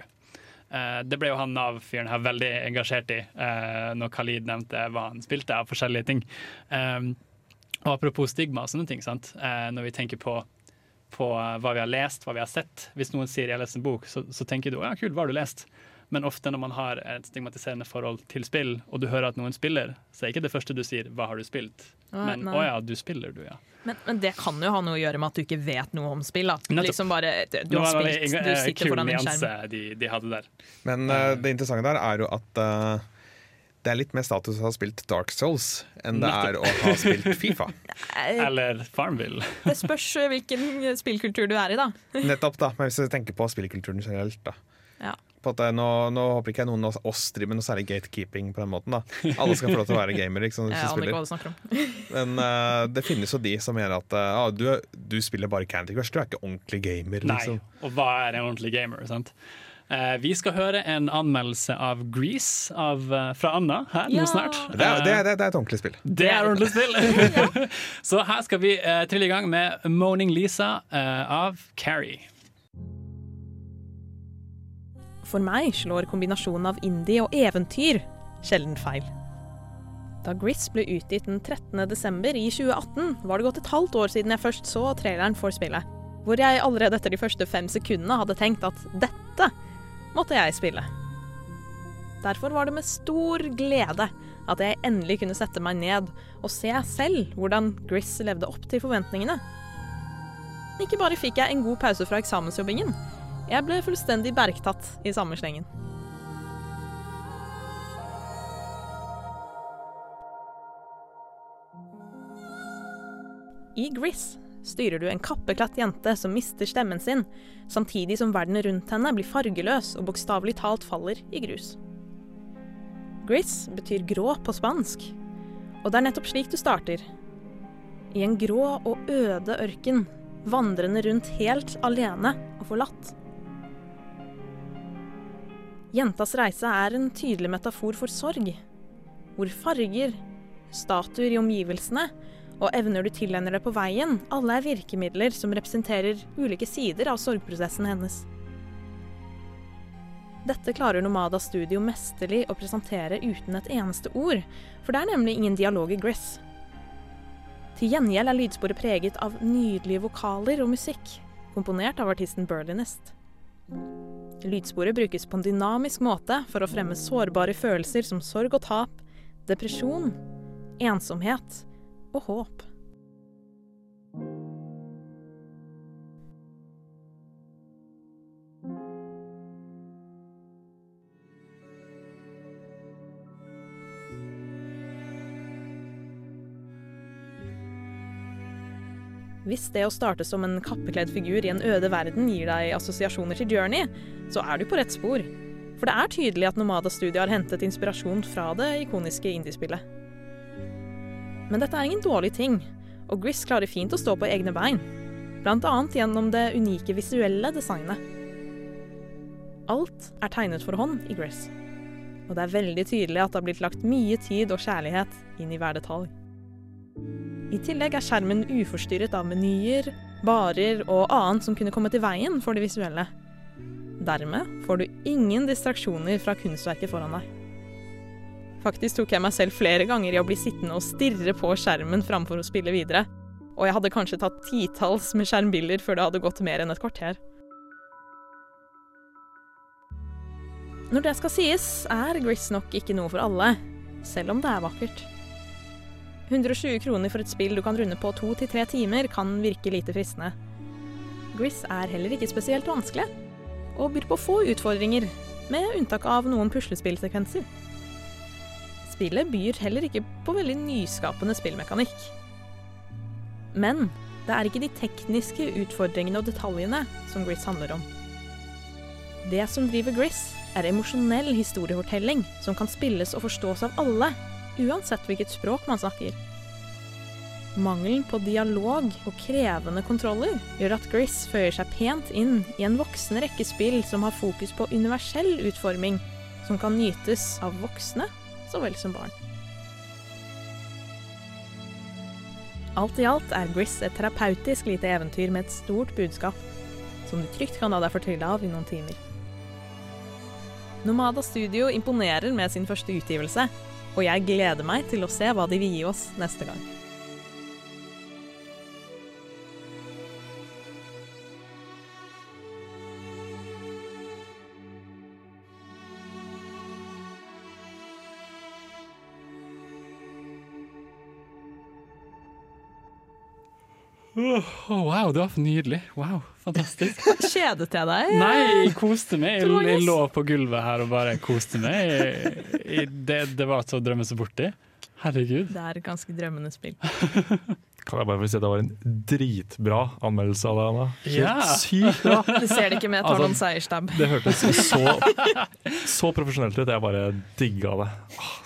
[SPEAKER 1] Det ble jo han Nav-fyren her veldig engasjert i når Khalid nevnte hva han spilte av forskjellige ting. Og apropos stigma og sånne ting, sant? Når vi tenker på på eh, hva vi har lest, hva vi har sett. Hvis noen sier 'jeg har lest en bok', så, så tenker du 'ja, kult, hva har du lest'? Men ofte når man har et stigmatiserende forhold til spill, og du hører at noen spiller, så er ikke det første du sier 'hva har du spilt'? Men
[SPEAKER 2] nei.
[SPEAKER 1] 'å ja, du spiller, du', ja.
[SPEAKER 2] Men, men det kan jo ha noe å gjøre med at du ikke vet noe om spill. Liksom bare, Du har spilt, du
[SPEAKER 1] eh,
[SPEAKER 2] sitter foran en skjerm.
[SPEAKER 1] de, de hadde der.
[SPEAKER 4] Men uh, det interessante der er jo at eh, det er litt mer status å ha spilt Dark Souls enn det er å ha spilt Fifa. *laughs*
[SPEAKER 2] Eh,
[SPEAKER 1] Eller Farmville. *laughs*
[SPEAKER 2] Det spørs eh, hvilken spillkultur du er i, da. *laughs*
[SPEAKER 4] Nettopp, da. Men hvis du tenker på spillkulturen generelt, da.
[SPEAKER 2] Ja.
[SPEAKER 4] På at det, nå, nå håper ikke jeg noen av oss driver med noe særlig gatekeeping på den måten. da Alle skal få lov til å være gamere.
[SPEAKER 2] Liksom.
[SPEAKER 4] Men uh, det finnes jo de som mener at eh, ah, du, du spiller bare Candy Crush, du er ikke ordentlig gamer.
[SPEAKER 1] Nei.
[SPEAKER 4] Liksom.
[SPEAKER 1] Og hva er en ordentlig gamer? sant? Eh, vi skal høre en anmeldelse av Grease av, eh, fra Anna her
[SPEAKER 2] Ja.
[SPEAKER 1] nå snart.
[SPEAKER 4] Det, er, det,
[SPEAKER 1] Eh,
[SPEAKER 4] er, det er et ordentlig spill.
[SPEAKER 1] Det er ordentlig spill! *laughs* *laughs* Så her skal vi uh, trille i gang med Moaning Lisa uh, av Carrie.
[SPEAKER 2] For meg slår kombinasjonen av indie og eventyr sjelden feil. Da Gris ble utgitt den 13. desember i 2018, var det gått et halvt år siden jeg først så traileren for spillet. Hvor jeg allerede etter de første fem sekundene hadde tenkt at dette måtte jeg spille. Derfor var det med stor glede at jeg endelig kunne sette meg ned og se selv hvordan Gris levde opp til forventningene. Ikke bare fikk jeg en god pause fra eksamensjobbingen, jeg ble fullstendig bergtatt i samme slengen. I Gris styrer du en kappeklatt jente som mister stemmen sin, samtidig som verden rundt henne blir fargeløs og bokstavelig talt faller i grus. Gris betyr grå på spansk, og det er nettopp slik du starter. I en grå og øde ørken, vandrende rundt helt alene og forlatt. Jentas reise er en tydelig metafor for sorg, hvor farger, statuer i omgivelsene og evner du tilegner deg på veien, alle er virkemidler som representerer ulike sider av sorgprosessen hennes. Dette klarer Nomada Studio mesterlig å presentere uten et eneste ord, for det er nemlig ingen dialog i Griss. Til gjengjeld er lydsporet preget av nydelige vokaler og musikk, komponert av artisten Berlinist. Lydsporet brukes på en dynamisk måte for å fremme sårbare følelser som sorg og tap, depresjon, ensomhet og håp. Hvis det å starte som en kappekledd figur i en øde verden gir deg assosiasjoner til Journey, så er du på rett spor. For det er tydelig at Nomada Studio har hentet inspirasjon fra det ikoniske indiespillet. Men dette er ingen dårlig ting, og Gris klarer fint å stå på egne bein. Annet gjennom det unike visuelle designet. Alt er tegnet for hånd i Gris. Og det er veldig tydelig at det har blitt lagt mye tid og kjærlighet inn i hver detalj. I tillegg er skjermen uforstyrret av menyer, barer og annet som kunne kommet i veien for det visuelle. Dermed får du ingen distraksjoner fra kunstverket foran deg. Faktisk tok jeg meg selv flere ganger i å bli sittende og stirre på skjermen framfor å spille videre. Og jeg hadde kanskje tatt titalls med skjermbilder før det hadde gått mer enn et kvarter. Når det skal sies, er Gris nok ikke noe for alle, selv om det er vakkert. 120 kroner for et spill du kan runde på to til tre timer, kan virke lite fristende. Gris er heller ikke spesielt vanskelig, og byr på få utfordringer, med unntak av noen puslespillsekvenser. Spillet byr heller ikke på veldig nyskapende spillmekanikk. Men det er ikke de tekniske utfordringene og detaljene som Gris handler om. Det som driver Gris, er emosjonell historiefortelling som kan spilles og forstås av alle, uansett hvilket språk man snakker. Mangelen på dialog og krevende kontroller gjør at Gris føyer seg pent inn i en voksen rekke spill som har fokus på universell utforming, som kan nytes av voksne så vel som barn. Alt i alt er Gris et terapeutisk lite eventyr med et stort budskap, som du trygt kan la deg fortrylle av i noen timer. Nomada Studio imponerer med sin første utgivelse, og jeg gleder meg til å se hva de vil gi oss neste gang.
[SPEAKER 1] Oh, wow, det var nydelig. Wow, fantastisk.
[SPEAKER 2] Kjedet jeg deg?
[SPEAKER 1] Nei, jeg koste meg. Jeg, jeg lå på gulvet her og bare koste meg. Jeg, jeg, det, det var så å drømme seg borti. Herregud.
[SPEAKER 2] Det er et ganske drømmende spill. *laughs*
[SPEAKER 3] Kan jeg bare få si at det var en dritbra anmeldelse av deg, Anna. Helt sykt bra! *laughs*
[SPEAKER 2] Du ser det ikke med
[SPEAKER 3] Altså,
[SPEAKER 2] noen Seierstab.
[SPEAKER 3] Det hørtes *laughs* så, så profesjonelt ut. Jeg bare digga det.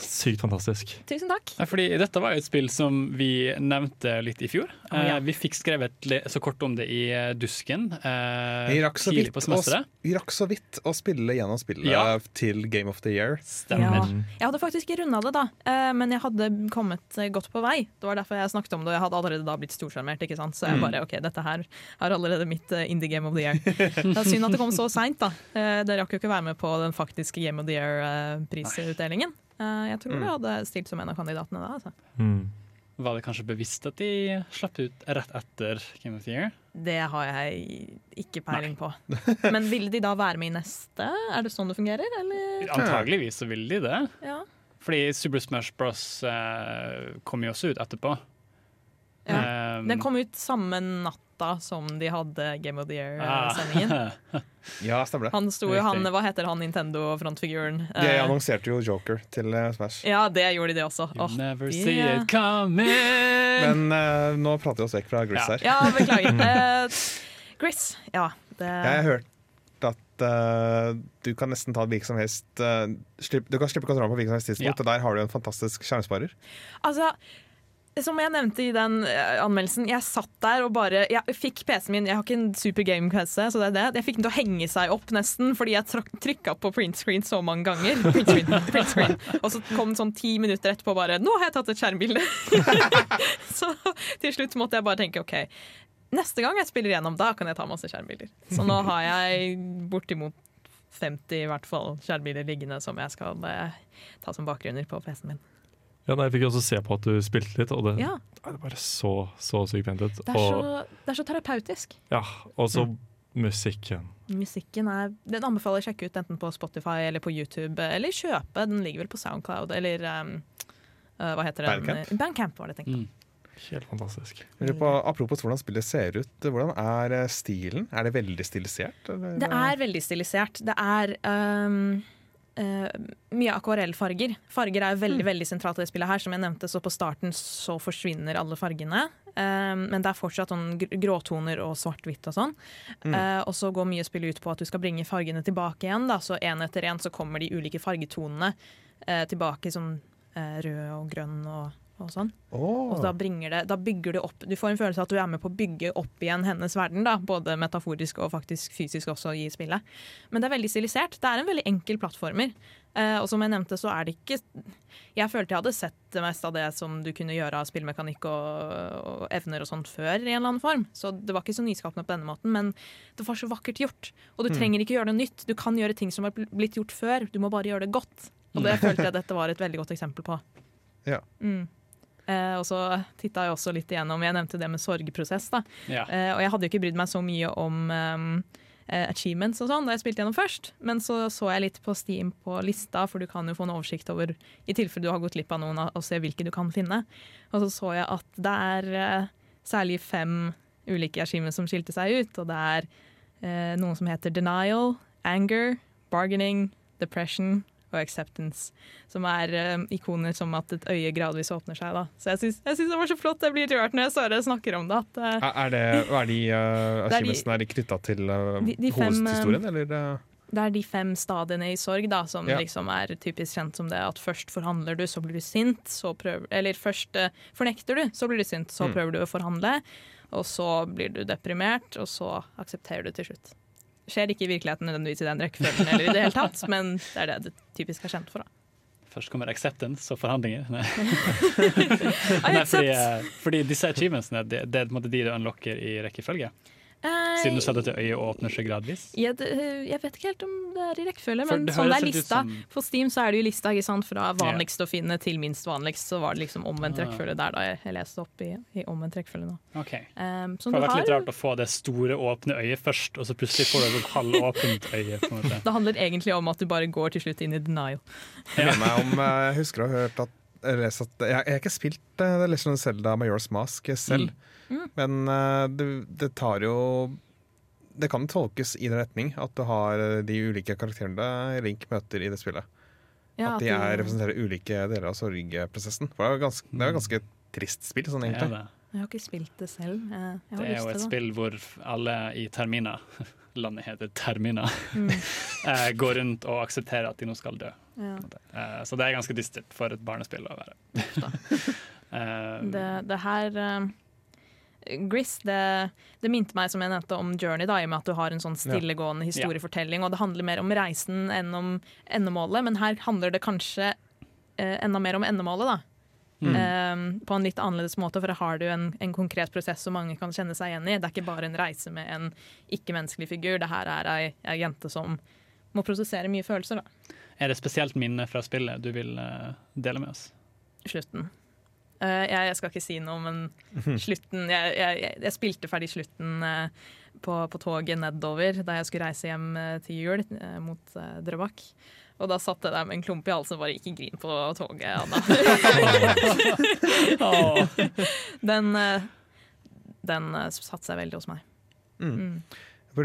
[SPEAKER 3] Sykt fantastisk.
[SPEAKER 2] Tusen takk.
[SPEAKER 1] Fordi dette var jo et spill som vi nevnte litt i fjor.
[SPEAKER 2] Oh, ja.
[SPEAKER 1] Eh, vi fikk skrevet så kort om det i eh, Dusken eh,
[SPEAKER 4] Vi rakk så
[SPEAKER 1] tidlig
[SPEAKER 4] vidt
[SPEAKER 1] på
[SPEAKER 4] å,
[SPEAKER 1] semesteret.
[SPEAKER 4] vi rakk så vidt å spille gjennom spillet
[SPEAKER 1] Ja.
[SPEAKER 4] til Game of the Year.
[SPEAKER 1] Stemmer.
[SPEAKER 2] Ja. Jeg hadde faktisk runda det, da, eh, men jeg hadde kommet godt på vei. Det var derfor jeg snakket om det, og jeg hadde allerede da blitt storsjarmert. ikke sant? Så jeg bare OK, dette her er allerede mitt eh, indie game of the year. *laughs* Det er synd at det kom så seint, da. Det Dere rakk jo ikke være med på den faktiske Game of the Year-prisutdelingen. jeg tror jeg hadde stilt som en av kandidatene da. altså.
[SPEAKER 3] Mm.
[SPEAKER 1] Var det kanskje bevisst at de slapp ut rett etter Game of the Year?
[SPEAKER 2] Det har jeg ikke peiling på. Men ville de da være med i neste? Er det sånn det fungerer, eller?
[SPEAKER 1] Antageligvis så ville de det.
[SPEAKER 2] Ja.
[SPEAKER 1] Fordi Super Smash Bros. Eh, kom jo også ut etterpå.
[SPEAKER 2] Ja.
[SPEAKER 1] Eh,
[SPEAKER 2] Den kom ut samme natta som de hadde Game of the
[SPEAKER 1] ah.
[SPEAKER 2] Year-sendingen. *laughs*
[SPEAKER 4] Ja, stemmer det.
[SPEAKER 2] Han sto jo, han, hva heter han Nintendo-frontfiguren?
[SPEAKER 4] De
[SPEAKER 2] Eh,
[SPEAKER 4] annonserte jo Joker til eh, Smash.
[SPEAKER 2] ja, det gjorde de også.
[SPEAKER 1] You
[SPEAKER 2] Åh,
[SPEAKER 1] never
[SPEAKER 2] yeah.
[SPEAKER 1] see it coming!
[SPEAKER 4] Men uh, nå prater vi oss vekk fra Gris
[SPEAKER 1] Ja.
[SPEAKER 4] her.
[SPEAKER 2] ja, beklager. uh, *laughs* Gris, ja. Det,
[SPEAKER 4] Jeg har hørt at eh, du kan nesten ta hvilken som helst uh, slipp, Du kan slippe kontrollen på hvilken som helst tidspunkt,
[SPEAKER 1] Ja.
[SPEAKER 4] og der har du en fantastisk skjermsparer.
[SPEAKER 2] Altså, som jeg nevnte i den eh, anmeldelsen, jeg satt der og bare Jeg fikk PC-en min, jeg har ikke en super game-PC, så det er det. Jeg fikk den til å henge seg opp nesten, fordi jeg tryk- trykka på print screen så mange ganger. Print screen, print screen. Og så kom den sånn ti minutter etterpå bare Nå har jeg tatt et skjermbilde! *laughs* så til slutt måtte jeg bare tenke OK. Neste gang jeg spiller gjennom, da kan jeg ta masse skjermbilder. Så nå har jeg bortimot 50 i hvert fall skjermbilder liggende som jeg skal eh, ta som bakgrunner på PC-en min.
[SPEAKER 3] Ja, nei, jeg fikk også se på at du spilte litt, og det,
[SPEAKER 2] Ja,
[SPEAKER 3] det er bare så, så sykt pent ut.
[SPEAKER 2] det er,
[SPEAKER 3] Og,
[SPEAKER 2] så, det er så terapeutisk.
[SPEAKER 3] ja, og så musikken.
[SPEAKER 2] Musikken er Den anbefaler jeg å sjekke ut enten på Spotify eller på YouTube, eller kjøpe. Den ligger vel på Soundcloud eller um, uh, hva heter den?
[SPEAKER 4] Bandcamp?
[SPEAKER 2] Bandcamp var det tenkt.
[SPEAKER 1] Mm.
[SPEAKER 3] Helt fantastisk.
[SPEAKER 4] På, apropos hvordan spillet ser ut, hvordan er stilen? Er det veldig stilisert? Eller?
[SPEAKER 2] Det er veldig stilisert. Det er um, uh, mye akvarellfarger. Farger er veldig veldig sentralt i det spillet. her Som jeg nevnte, så På starten så forsvinner alle fargene. Uh, men det er fortsatt sånn gråtoner og svart-hvitt og sånn. Uh, og så går mye spill ut på at du skal bringe fargene tilbake igjen. Da. Så én etter én så kommer de ulike fargetonene tilbake, som rød og grønn og og sånn.
[SPEAKER 4] Oh.
[SPEAKER 2] Og da, det, da bygger du opp Du får en følelse av at du er med på å bygge opp igjen hennes verden, da, både metaforisk og faktisk fysisk også i spillet. Men det er veldig stilisert. Det er en veldig enkel plattformer. Eh, og som jeg nevnte, så er det ikke Jeg følte jeg hadde sett det meste av det som du kunne gjøre av spillmekanikk og, og evner og sånt før, i en eller annen form. Så det var ikke så nyskapende på denne måten, men det var så vakkert gjort. Og du trenger ikke gjøre det nytt. Du kan gjøre ting som har blitt gjort før, du må bare gjøre det godt. Og det følte jeg *laughs* dette var et veldig godt eksempel på.
[SPEAKER 4] Ja.
[SPEAKER 2] Mm. Eh, og så titta jeg også litt igjennom Jeg nevnte det med sorgprosess. da
[SPEAKER 1] Ja.
[SPEAKER 2] Eh, og jeg hadde jo ikke brydd meg så mye om um, eh, achievements og sånn da jeg spilte gjennom først, men så så jeg litt på Steam på lista, for du kan jo få en oversikt over i tilfelle du har gått glipp av noen, og se hvilke du kan finne. Og så så jeg at det er uh, særlig fem ulike achievements som skilte seg ut, og det er uh, noen som heter denial, anger, bargaining, depression og acceptance, som er eh, ikoner som at et øye gradvis åpner seg. Da. Så jeg syns, det var så flott. Jeg blir rørt når jeg Søre snakker om det. At, uh,
[SPEAKER 4] Er er det, er de uh, achievementsene? Knytta til uh,
[SPEAKER 2] De- de fem,
[SPEAKER 4] hovedhistorien, eller?
[SPEAKER 2] det er de fem stadiene i sorg da, som
[SPEAKER 4] Ja.
[SPEAKER 2] liksom er typisk kjent som det at først forhandler du, så blir du sint, så prøver Eller først uh, fornekter du, så blir du sint, så
[SPEAKER 4] Mm.
[SPEAKER 2] prøver du å forhandle, og så blir du deprimert, og så aksepterer du til slutt. Skjer ikke i virkeligheten nødvendigvis i den rekkefølgen, eller i det hele tatt, *laughs* men det er det det typisk er kjent for. da.
[SPEAKER 1] Først kommer acceptance og forhandlinger. Nei. *laughs* Nei, fordi, eh, fordi disse achievementsene det, det er de du unlocker i rekkefølge.
[SPEAKER 2] Eh,
[SPEAKER 1] Siden du sa at øyet åpner seg gradvis.
[SPEAKER 2] Ja, det, jeg vet ikke helt om det er i rekkefølge, men
[SPEAKER 1] det
[SPEAKER 2] sånn det er lista.
[SPEAKER 1] som-
[SPEAKER 2] På Steam så er det jo lista ikke sant? fra vanligst å finne til minst vanligst. Så var det liksom omvendt
[SPEAKER 1] Ah.
[SPEAKER 2] rekkefølge der da jeg, leste opp i, i omvendt rekkefølge nå.
[SPEAKER 1] Okay.
[SPEAKER 2] Um,
[SPEAKER 1] det har vært litt rart å få det store, åpne øyet først, og så plutselig får du et halvåpent øye. på en måte. *laughs*
[SPEAKER 2] det handler egentlig om at du bare går til slutt inn i denial.
[SPEAKER 4] Jeg meg om Jeg husker å ha hørt at Jeg, jeg har ikke spilt det The Legend of Zelda Majors Mask selv,
[SPEAKER 2] Mm.
[SPEAKER 4] men uh, det, det tar jo Det kan tolkes i den retning at du har uh, de ulike karakterene Link møter i det spillet.
[SPEAKER 2] Ja,
[SPEAKER 4] at de er, representerer ulike deler av sorgprosessen. For det er jo ganske, det er jo ganske trist spill, sånn
[SPEAKER 1] er
[SPEAKER 4] egentlig.
[SPEAKER 2] Jeg har ikke spilt det selv. Jeg, jeg har
[SPEAKER 1] Det er jo et
[SPEAKER 2] det.
[SPEAKER 1] spill hvor alle i Termina, *laughs* landet heter Termina,
[SPEAKER 2] Mm, *laughs*
[SPEAKER 1] eh, går rundt og aksepterer at de nå skal dø.
[SPEAKER 2] ja.
[SPEAKER 1] Eh, Så det er ganske dystert for et barnespill å være. *laughs* Eh,
[SPEAKER 2] det, det her Gris, det, det minte meg som jeg nevnte om Journey, da, i og med at du har en sånn stillegående historiefortelling, og det handler mer om reisen enn om endemålet, men her handler det kanskje eh, enda mer om endemålet, da.
[SPEAKER 1] Mm.
[SPEAKER 2] Um, på en litt annerledes måte, for da har du en, en konkret prosess som mange kan kjenne seg igjen i. Det er ikke bare en reise med en ikke-menneskelig figur, det her er ei, ei jente som må prosessere mye følelser, da.
[SPEAKER 1] Er det spesielt minne fra spillet du vil uh, dele med oss?
[SPEAKER 2] slutten. Uh, jeg, jeg skal ikke si noe, men *laughs* slutten Jeg, jeg, jeg- jeg spilte ferdig slutten uh, på, på toget nedover da jeg skulle reise hjem til jul mot uh, Drøbak. Og da satt jeg der med en klump i halsen og bare ikke grin på toget, Anna. *laughs* *laughs* den eh, den eh, satte seg veldig hos meg.
[SPEAKER 4] Mm.
[SPEAKER 2] Mm.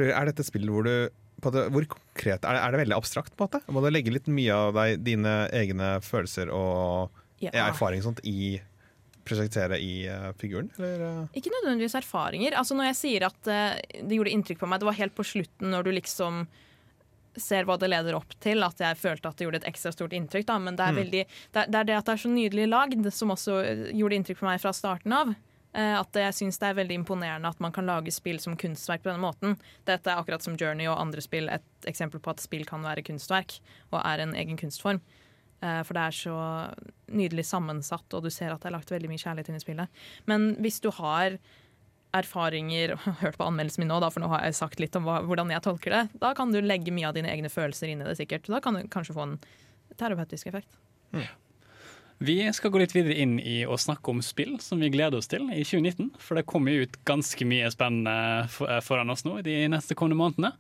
[SPEAKER 4] Er dette spillet hvor du på det, Hvor konkret er det, er det veldig abstrakt? på en måte? Må du legge litt mye av deg, dine egne følelser og
[SPEAKER 2] Ja.
[SPEAKER 4] erfaring sånt i prosjektere i uh, figuren? Eller, eh?
[SPEAKER 2] Ikke nødvendigvis erfaringer. Altså Når jeg sier at uh, det gjorde inntrykk på meg, det var helt på slutten når du liksom ser hva det leder opp til, at jeg følte at det gjorde et ekstra stort inntrykk. Da. Men det er,
[SPEAKER 4] Mm.
[SPEAKER 2] veldig, det, er, det at det er så nydelig lagd, som også eh, gjorde inntrykk på meg fra starten av. Eh, at jeg syns det er veldig imponerende at man kan lage spill som kunstverk på denne måten. Dette er akkurat som Journey og andre spill et eksempel på at spill kan være kunstverk, og er en egen kunstform. Eh, For det er så nydelig sammensatt, og du ser at det er lagt veldig mye kjærlighet inn i spillet. Men hvis du har erfaringer *laughs* Hørt på anmeldelsen min nå, da, for nå har jeg sagt litt om hva, hvordan jeg tolker det. Da kan du legge mye av dine egne følelser inn i det, sikkert. Da kan du kanskje få en terapeutisk effekt.
[SPEAKER 1] Vi skal gå litt videre inn i å snakke om spill som vi gleder oss til i 2019. For det kommer jo ut ganske mye spennende for- eh, foran oss nå i de neste kommende månedene.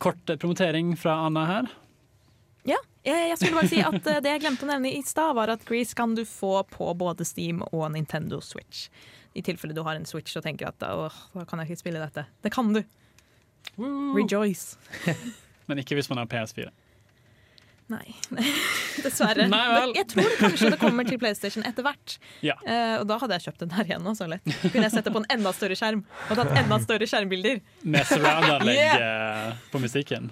[SPEAKER 1] Kort eh, promotering fra Anna her.
[SPEAKER 2] Ja, jeg, jeg skulle bare si at eh, Det jeg glemte å nevne i stad, var at Grease kan du få på både Steam og Nintendo Switch. I tilfelle du har en Switch og tenker at åh, da kan jeg ikke spille dette. Det kan du. Rejoice. *laughs*
[SPEAKER 1] Men ikke hvis man har PS4.
[SPEAKER 2] Nei, *laughs* dessverre. *laughs*
[SPEAKER 1] Nei.
[SPEAKER 2] Jeg tror kanskje det kommer til PlayStation etter hvert.
[SPEAKER 1] Ja.
[SPEAKER 2] Uh, og da hadde jeg kjøpt den der igjen. Så lett. Kunne jeg sett det på en enda større skjerm og tatt enda større skjermbilder.
[SPEAKER 1] Med surround-anlegg yeah. på musikken.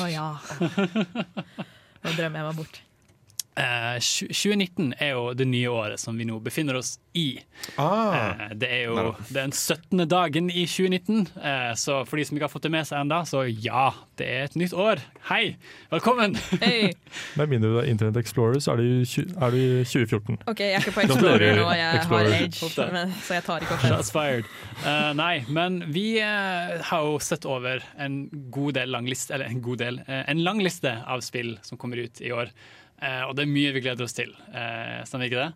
[SPEAKER 2] Å ja. Nå drømmer jeg meg bort.
[SPEAKER 1] Eh, 2019 er jo det nye året som vi nå befinner oss i.
[SPEAKER 4] Ah,
[SPEAKER 1] Eh, det er jo
[SPEAKER 4] Nei.
[SPEAKER 1] den 17. dagen i 2019, eh, så for de som ikke har fått det med seg ennå, så ja, det er et nytt år. Hei, velkommen!
[SPEAKER 2] Hey. *laughs*
[SPEAKER 3] Med mindre du er Internet Explorer, så er du, i tju- er du i 2014.
[SPEAKER 2] OK, jeg er ikke på Explorer nå, jeg
[SPEAKER 3] Explorer.
[SPEAKER 2] har Age, men, så jeg tar ikke opp
[SPEAKER 1] Shots fired. Eh, nei, men vi eh, har jo sett over en god del lang liste, eller en god del, eh, en lang liste av spill som kommer ut i år. Eh, og det er mye vi gleder oss til. Uh, stemmer ikke det?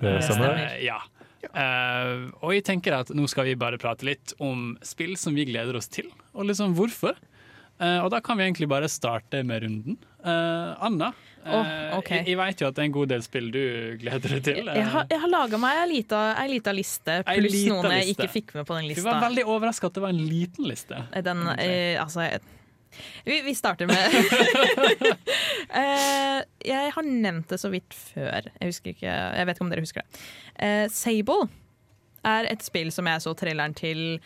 [SPEAKER 3] Det stemmer.
[SPEAKER 1] Eh, ja. Eh, og jeg tenker at nå skal vi bare prate litt om spill som vi gleder oss til, og liksom hvorfor. Eh, og da kan vi egentlig bare starte med runden. Eh, Anna, oh,
[SPEAKER 2] Åh, ok.
[SPEAKER 1] jeg, jeg vet jo at det er en god del spill du gleder deg til. Eh,
[SPEAKER 2] Jeg har, jeg har laga meg ei lita, lita liste, pluss
[SPEAKER 1] lita
[SPEAKER 2] noen jeg ikke fikk med på den lista.
[SPEAKER 1] Du var veldig overraska at det var en liten liste.
[SPEAKER 2] Den, eh, altså jeg- vi, vi starter med uh, *laughs* Jeg har nevnt det så vidt før. Jeg ikke, jeg vet ikke om dere husker det. Uh, Sable er et spill som jeg så traileren til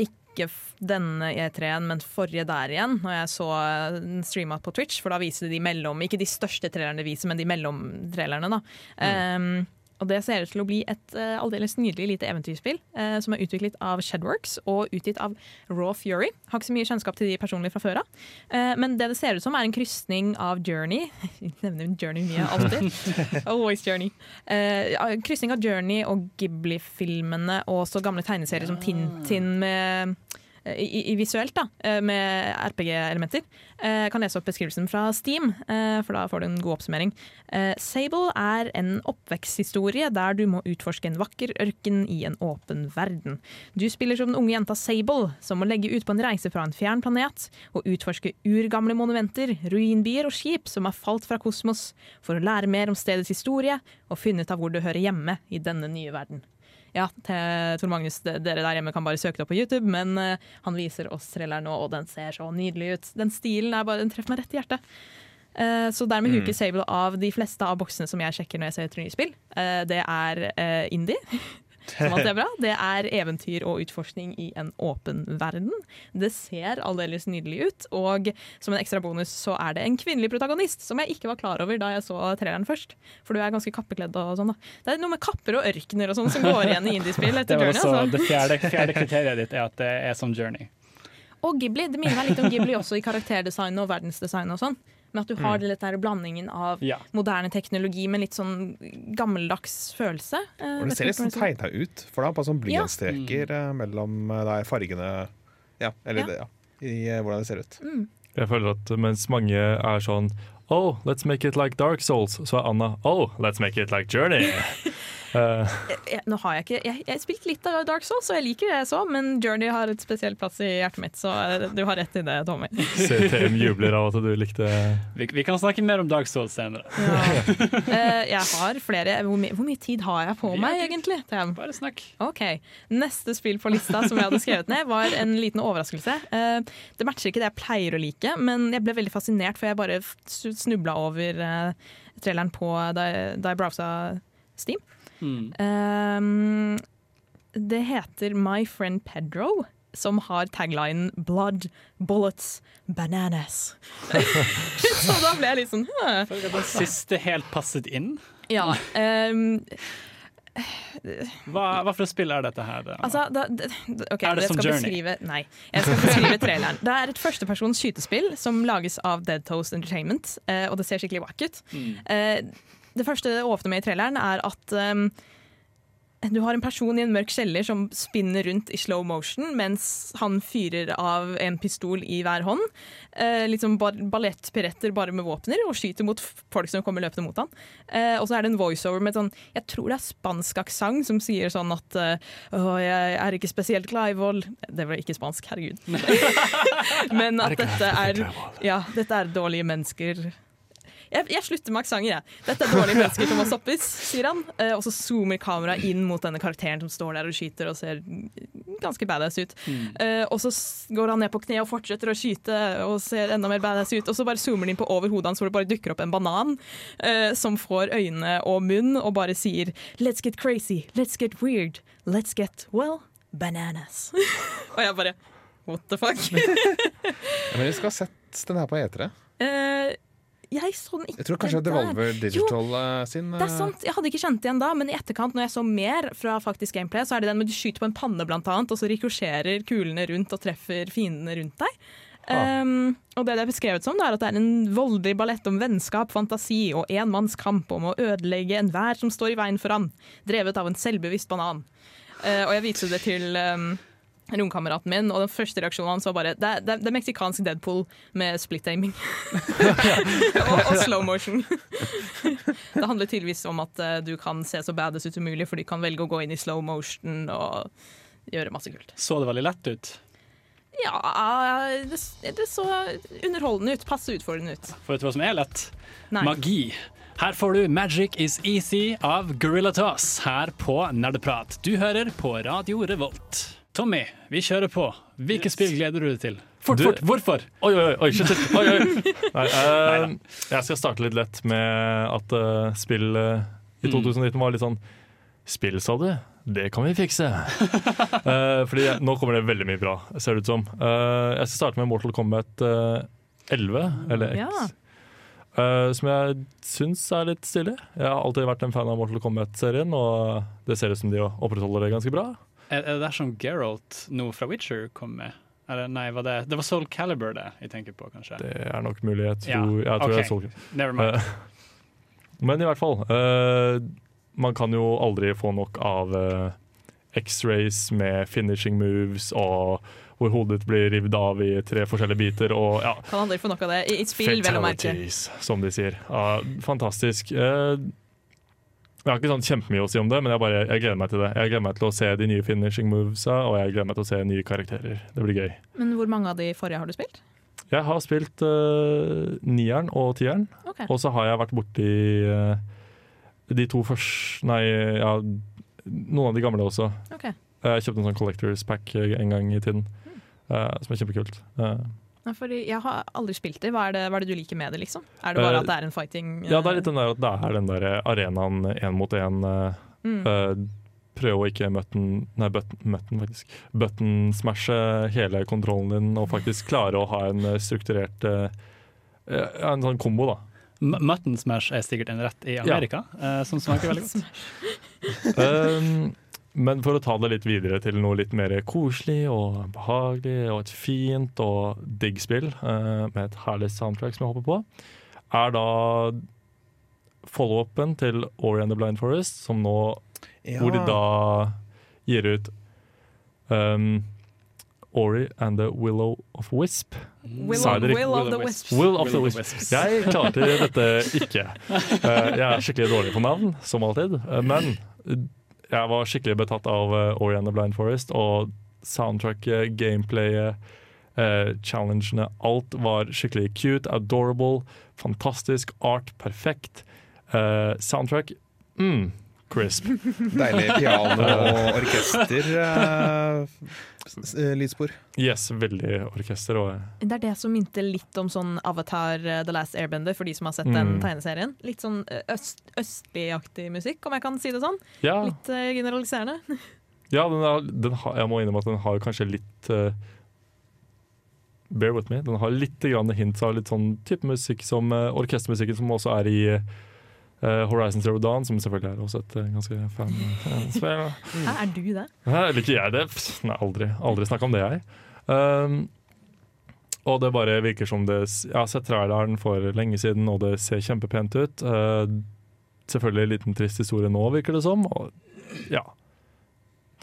[SPEAKER 2] ikke denne E3-en, men forrige der igjen, når jeg så den streama på Twitch. For da viser de mellom, ikke de største trailerne de viser, men de mellomtrailerne. da. Um, og Det ser ut til å bli et uh, aldeles nydelig lite eventyrspill uh, som er utviklet av Shedworks og utgitt av Raw Fury. Har ikke så mye kjennskap til de personlig fra før av. Uh, men det det ser ut som, er en krysning av Journey. *laughs* Jeg nevner Journey mye, alltid. *laughs* Always Journey. Uh, krysning av Journey og Ghibli-filmene og så gamle tegneserier som Tintin med i, i visuelt, da, eh, med RPG-elementer. Eh, Jeg kan lese opp beskrivelsen fra Steam, eh, for da får du en god oppsummering. Eh, Sable er en oppveksthistorie der du må utforske en vakker ørken i en åpen verden. Du spiller som den unge jenta Sable, som må legge ut på en reise fra en fjern planet og utforske urgamle monumenter, ruinbyer og skip som har falt fra kosmos, for å lære mer om stedets historie og finne ut av hvor du hører hjemme i denne nye verden. Ja, Tor Magnus, dere der hjemme kan bare søke det opp på YouTube, men eh, han viser oss thrilleren nå, og den ser så nydelig ut. Den stilen er bare, den treffer meg rett i hjertet. Eh, så dermed huker Sable av de fleste av boksene som jeg sjekker når jeg ser etter nye spill. Eh, det er indie, *laughs* som alt er *laughs* bra. Det er eventyr og utforskning i en åpen verden. Det ser aldeles nydelig ut, og som en ekstra bonus så er det en kvinnelig protagonist, som jeg ikke var klar over da jeg så traileren først. For du er ganske kappekledd og sånn, da. Det er noe med kapper og ørkener og sånn som går igjen i indiespill *laughs* etter Journey. Altså.
[SPEAKER 1] det fjerde, *laughs* fjerde kriteriet ditt er at det er som Journey.
[SPEAKER 2] Og Ghibli. Det minner meg litt om Ghibli også i karakterdesign og verdensdesign og sånn. Men at du har
[SPEAKER 1] Mm.
[SPEAKER 2] litt der blandingen av
[SPEAKER 1] Ja.
[SPEAKER 2] moderne teknologi med litt sånn gammeldags følelse. Eh,
[SPEAKER 4] og det ser litt sånn tegna ut, for det er bare sånn
[SPEAKER 2] Ja.
[SPEAKER 4] mm. eh, mellom eh, der fargene Ja, eller
[SPEAKER 2] Ja.
[SPEAKER 4] det, ja. I eh, hvordan det ser ut.
[SPEAKER 3] Jeg føler at mens mange er sånn Oh, let's make it like Dark Souls, så er Anna Oh, let's make it like Journey. *laughs* Eh,
[SPEAKER 2] Jeg, nå har jeg ikke Jeg, jeg spilte litt av Dark Souls, og jeg liker det jeg så, men Journey har et spesiell plass i hjertet mitt, så eh, du har rett i det, Tommy. *laughs*
[SPEAKER 3] CTM jubler av at du likte
[SPEAKER 1] Vi, vi kan snakke mer om Dark Souls senere.
[SPEAKER 2] Ja. *laughs* jeg har flere hvor, my hvor mye tid har jeg på
[SPEAKER 1] Vi
[SPEAKER 2] meg, egentlig? Tem?
[SPEAKER 1] Bare snakk.
[SPEAKER 2] Okay. Neste spill på lista som jeg hadde skrevet ned, var en liten overraskelse. Eh, det matcher ikke det jeg pleier å like, men jeg ble veldig fascinert, for jeg bare snubla over traileren på da da jeg browsa Steam.
[SPEAKER 1] Hmm.
[SPEAKER 2] Um, det heter My Friend Pedro, som har taglinen 'Blood, bullets, bananas'. *laughs* Så da ble jeg litt sånn «Hæ?»
[SPEAKER 1] Den siste helt passet inn.
[SPEAKER 2] Ja. Um,
[SPEAKER 1] Hva, hva for et spill er dette her?
[SPEAKER 2] Altså, da, da, okay,
[SPEAKER 1] Er det som Journey?
[SPEAKER 2] Beskrive, nei, jeg skal beskrive traileren. Det er et førstepersons skytespill som lages av Dead Toast Entertainment, eh, og det ser skikkelig wack ut.
[SPEAKER 1] Mm.
[SPEAKER 2] Det første det åpner med i traileren, er at um, du har en person i en mørk kjeller som spinner rundt i slow motion mens han fyrer av en pistol i hver hånd. Eh, litt som ba ballettpiretter bare med våpner, og skyter mot folk som kommer løpende mot han. Eh, og så er det en voiceover med sånn, jeg tror det er spansk aksent, som sier sånn at eh, Å, jeg er ikke spesielt glad i vold. Det var ikke spansk, herregud. *laughs* Men at dette er, ja, dette er dårlige mennesker. Jeg, jeg slutter med aksenter, jeg. Dette er dårlige mennesker som Hoppis, sier han. Eh, og så zoomer kameraet inn mot denne karakteren som står der og skyter og ser ganske badass ut. Eh, og så går han ned på kne og fortsetter å skyte og ser enda mer badass ut. Og så bare zoomer han inn på over hodet hans hvor det bare dukker opp en banan eh, som får øyne og munn og bare sier Let's get crazy, let's get weird, let's get, well, bananas. *laughs* og jeg bare What the fuck? *laughs*
[SPEAKER 4] Ja, men vi skal ha sett den her på E3.
[SPEAKER 2] Eh, jeg så den ikke
[SPEAKER 4] Jeg tror kanskje. Devolver Digital jo, sin
[SPEAKER 2] Det er
[SPEAKER 4] eh,
[SPEAKER 2] sant, Jeg hadde ikke kjent igjen da, men i etterkant, når jeg så mer fra faktisk gameplay, så er det den med du skyter på en panne, blant annet, og så rikosjerer kulene rundt og treffer fiendene rundt deg.
[SPEAKER 3] Ah.
[SPEAKER 2] Um, og det det er beskrevet som, det er at det er en voldelig ballett om vennskap, fantasi og enmannskamp om å ødelegge enhver som står i veien for han, drevet av en selvbevisst banan. Uh, og jeg viste det til um, romkameraten min, og den første reaksjonen hans var bare Det, det, det er meksikansk Deadpool med split-aiming. *laughs* og, og slow motion. *laughs* det handler tydeligvis om at eh, du kan se så badass ut som mulig, for du kan velge å gå inn i slow motion og gjøre masse kult.
[SPEAKER 1] Så det veldig lett ut?
[SPEAKER 2] Ja, det, det så underholdende ut. Passe utfordrende ut.
[SPEAKER 1] For vet du hva som er lett?
[SPEAKER 2] Nei.
[SPEAKER 1] Magi. Her får du 'Magic Is Easy' av Gorilla Toss her på Nerdeprat. Du hører på Radio Revolt. Tommy, vi kjører på. Hvilke spill gleder du deg til? Fort,
[SPEAKER 3] Du-
[SPEAKER 1] fort! Hvorfor?
[SPEAKER 3] Oi, oi, oi, shit, shit. Oi, oi. *laughs* Nei, uh, jeg skal starte litt lett med at uh, spill uh, i 2019 var litt sånn Spill, sa du? Det kan vi fikse. uh, *laughs* fordi jeg, nå kommer det veldig mye bra, ser det ut som. Eh, jeg skal starte med Mortal Kombat eh, 11, eller X.
[SPEAKER 2] Ja.
[SPEAKER 3] Uh, som jeg syns er litt stilig. Jeg har alltid vært en fan av Mortal Kombat-serien, og det ser ut som de opprettholder det ganske bra.
[SPEAKER 1] Er, er det der som Geralt nå fra Witcher kom med? Eller nei, var det, det var Soul Caliber det jeg tenker på, kanskje?
[SPEAKER 3] Det er nok mulig. Jeg
[SPEAKER 1] Ja,
[SPEAKER 3] tror, jeg tror
[SPEAKER 1] okay.
[SPEAKER 3] det er Soul
[SPEAKER 1] Never mind.
[SPEAKER 3] Eh, *laughs* Men i hvert fall. Uh, man kan jo aldri få nok av uh, X-rays med finishing moves og hvor hodet ditt blir revet av i tre forskjellige biter. Og ja,
[SPEAKER 2] Kan aldri få nok av det. I, i spill, vel å merke.
[SPEAKER 3] som de sier. Ja, fantastisk. Eh, jeg har ikke sånn kjempemye å si om det, men jeg, bare, jeg gleder meg til det. Jeg gleder meg til å se de nye finishing movesa, og jeg gleder meg til å se nye karakterer. Det blir gøy.
[SPEAKER 2] Men hvor mange av de forrige har du spilt?
[SPEAKER 3] Jeg har spilt uh, nieren og tieren.
[SPEAKER 2] Okay.
[SPEAKER 3] Og så har jeg vært borti uh, de to første Nei, ja, noen av de gamle også.
[SPEAKER 2] Okay.
[SPEAKER 3] Jeg kjøpte en sånn Collectors Pack eh, en gang i tiden, eh, som er kjempekult. Eh,
[SPEAKER 2] Nei, fordi jeg har aldri spilt det. Hva er det, hva er det du liker med det, liksom? Er det bare
[SPEAKER 3] Eh,
[SPEAKER 2] at det er en fighting
[SPEAKER 3] ja, det er litt den der at det er den der arenaen én mot én.
[SPEAKER 2] mm.
[SPEAKER 3] prøve å ikke button, nei, button, button, faktisk. button smashe hele kontrollen din, og faktisk klare å ha en eh, strukturert eh, En sånn kombo, da.
[SPEAKER 1] M- Mutton Smash er sikkert en rett i Amerika, eh, som smaker veldig godt. *laughs*
[SPEAKER 3] Um, men for å ta det litt videre til noe litt mer koselig og behagelig og et fint og digg spill eh, med et herlig soundtrack som jeg håper på, er da follow-upen til Ori and the Blind Forest, som nå, hvor de da gir ut um, Ori and the Willow of Wisp.
[SPEAKER 2] Will, of, will of the Wisps.
[SPEAKER 3] Will of the. Wisps. Jeg klarte *laughs* dette ikke. Uh, Jeg er skikkelig dårlig på navn, som alltid. Uh, Men jeg var skikkelig betatt av uh, Ori and the Blind Forest, og soundtracket, gameplayet, uh, challengene. Alt var skikkelig cute, adorable, fantastisk. Art perfekt. Uh, soundtrack mm, crisp.
[SPEAKER 4] Deilig piano og orkester. Uh, eh, lydspor.
[SPEAKER 3] Yes, veldig orkester. Og,
[SPEAKER 2] Det er det som minte litt om sånn Avatar uh, The Last Airbender, for de som har sett den
[SPEAKER 3] Mm.
[SPEAKER 2] tegneserien. Litt sånn øst, østligaktig musikk, om jeg kan si det sånn.
[SPEAKER 3] ja,
[SPEAKER 2] Litt uh, generaliserende. *laughs*
[SPEAKER 3] ja den er, den har, jeg må innrømme at den har kanskje litt uh, Bear with me. Den har litt grann hint av litt sånn type musikk som uh, orkestermusikken som også er i eh, Horizon Zero Dawn, som selvfølgelig er også et eh, ganske fan spill. *laughs*
[SPEAKER 2] Hæ, er du det?
[SPEAKER 3] Hæ, Liker jeg det? Nei, aldri. Aldri snakka om det, jeg. Um, og det bare virker som det Jeg har sett traileren for lenge siden, og det ser kjempepent ut. Uh, selvfølgelig en liten trist historie nå, virker det som. Og ja.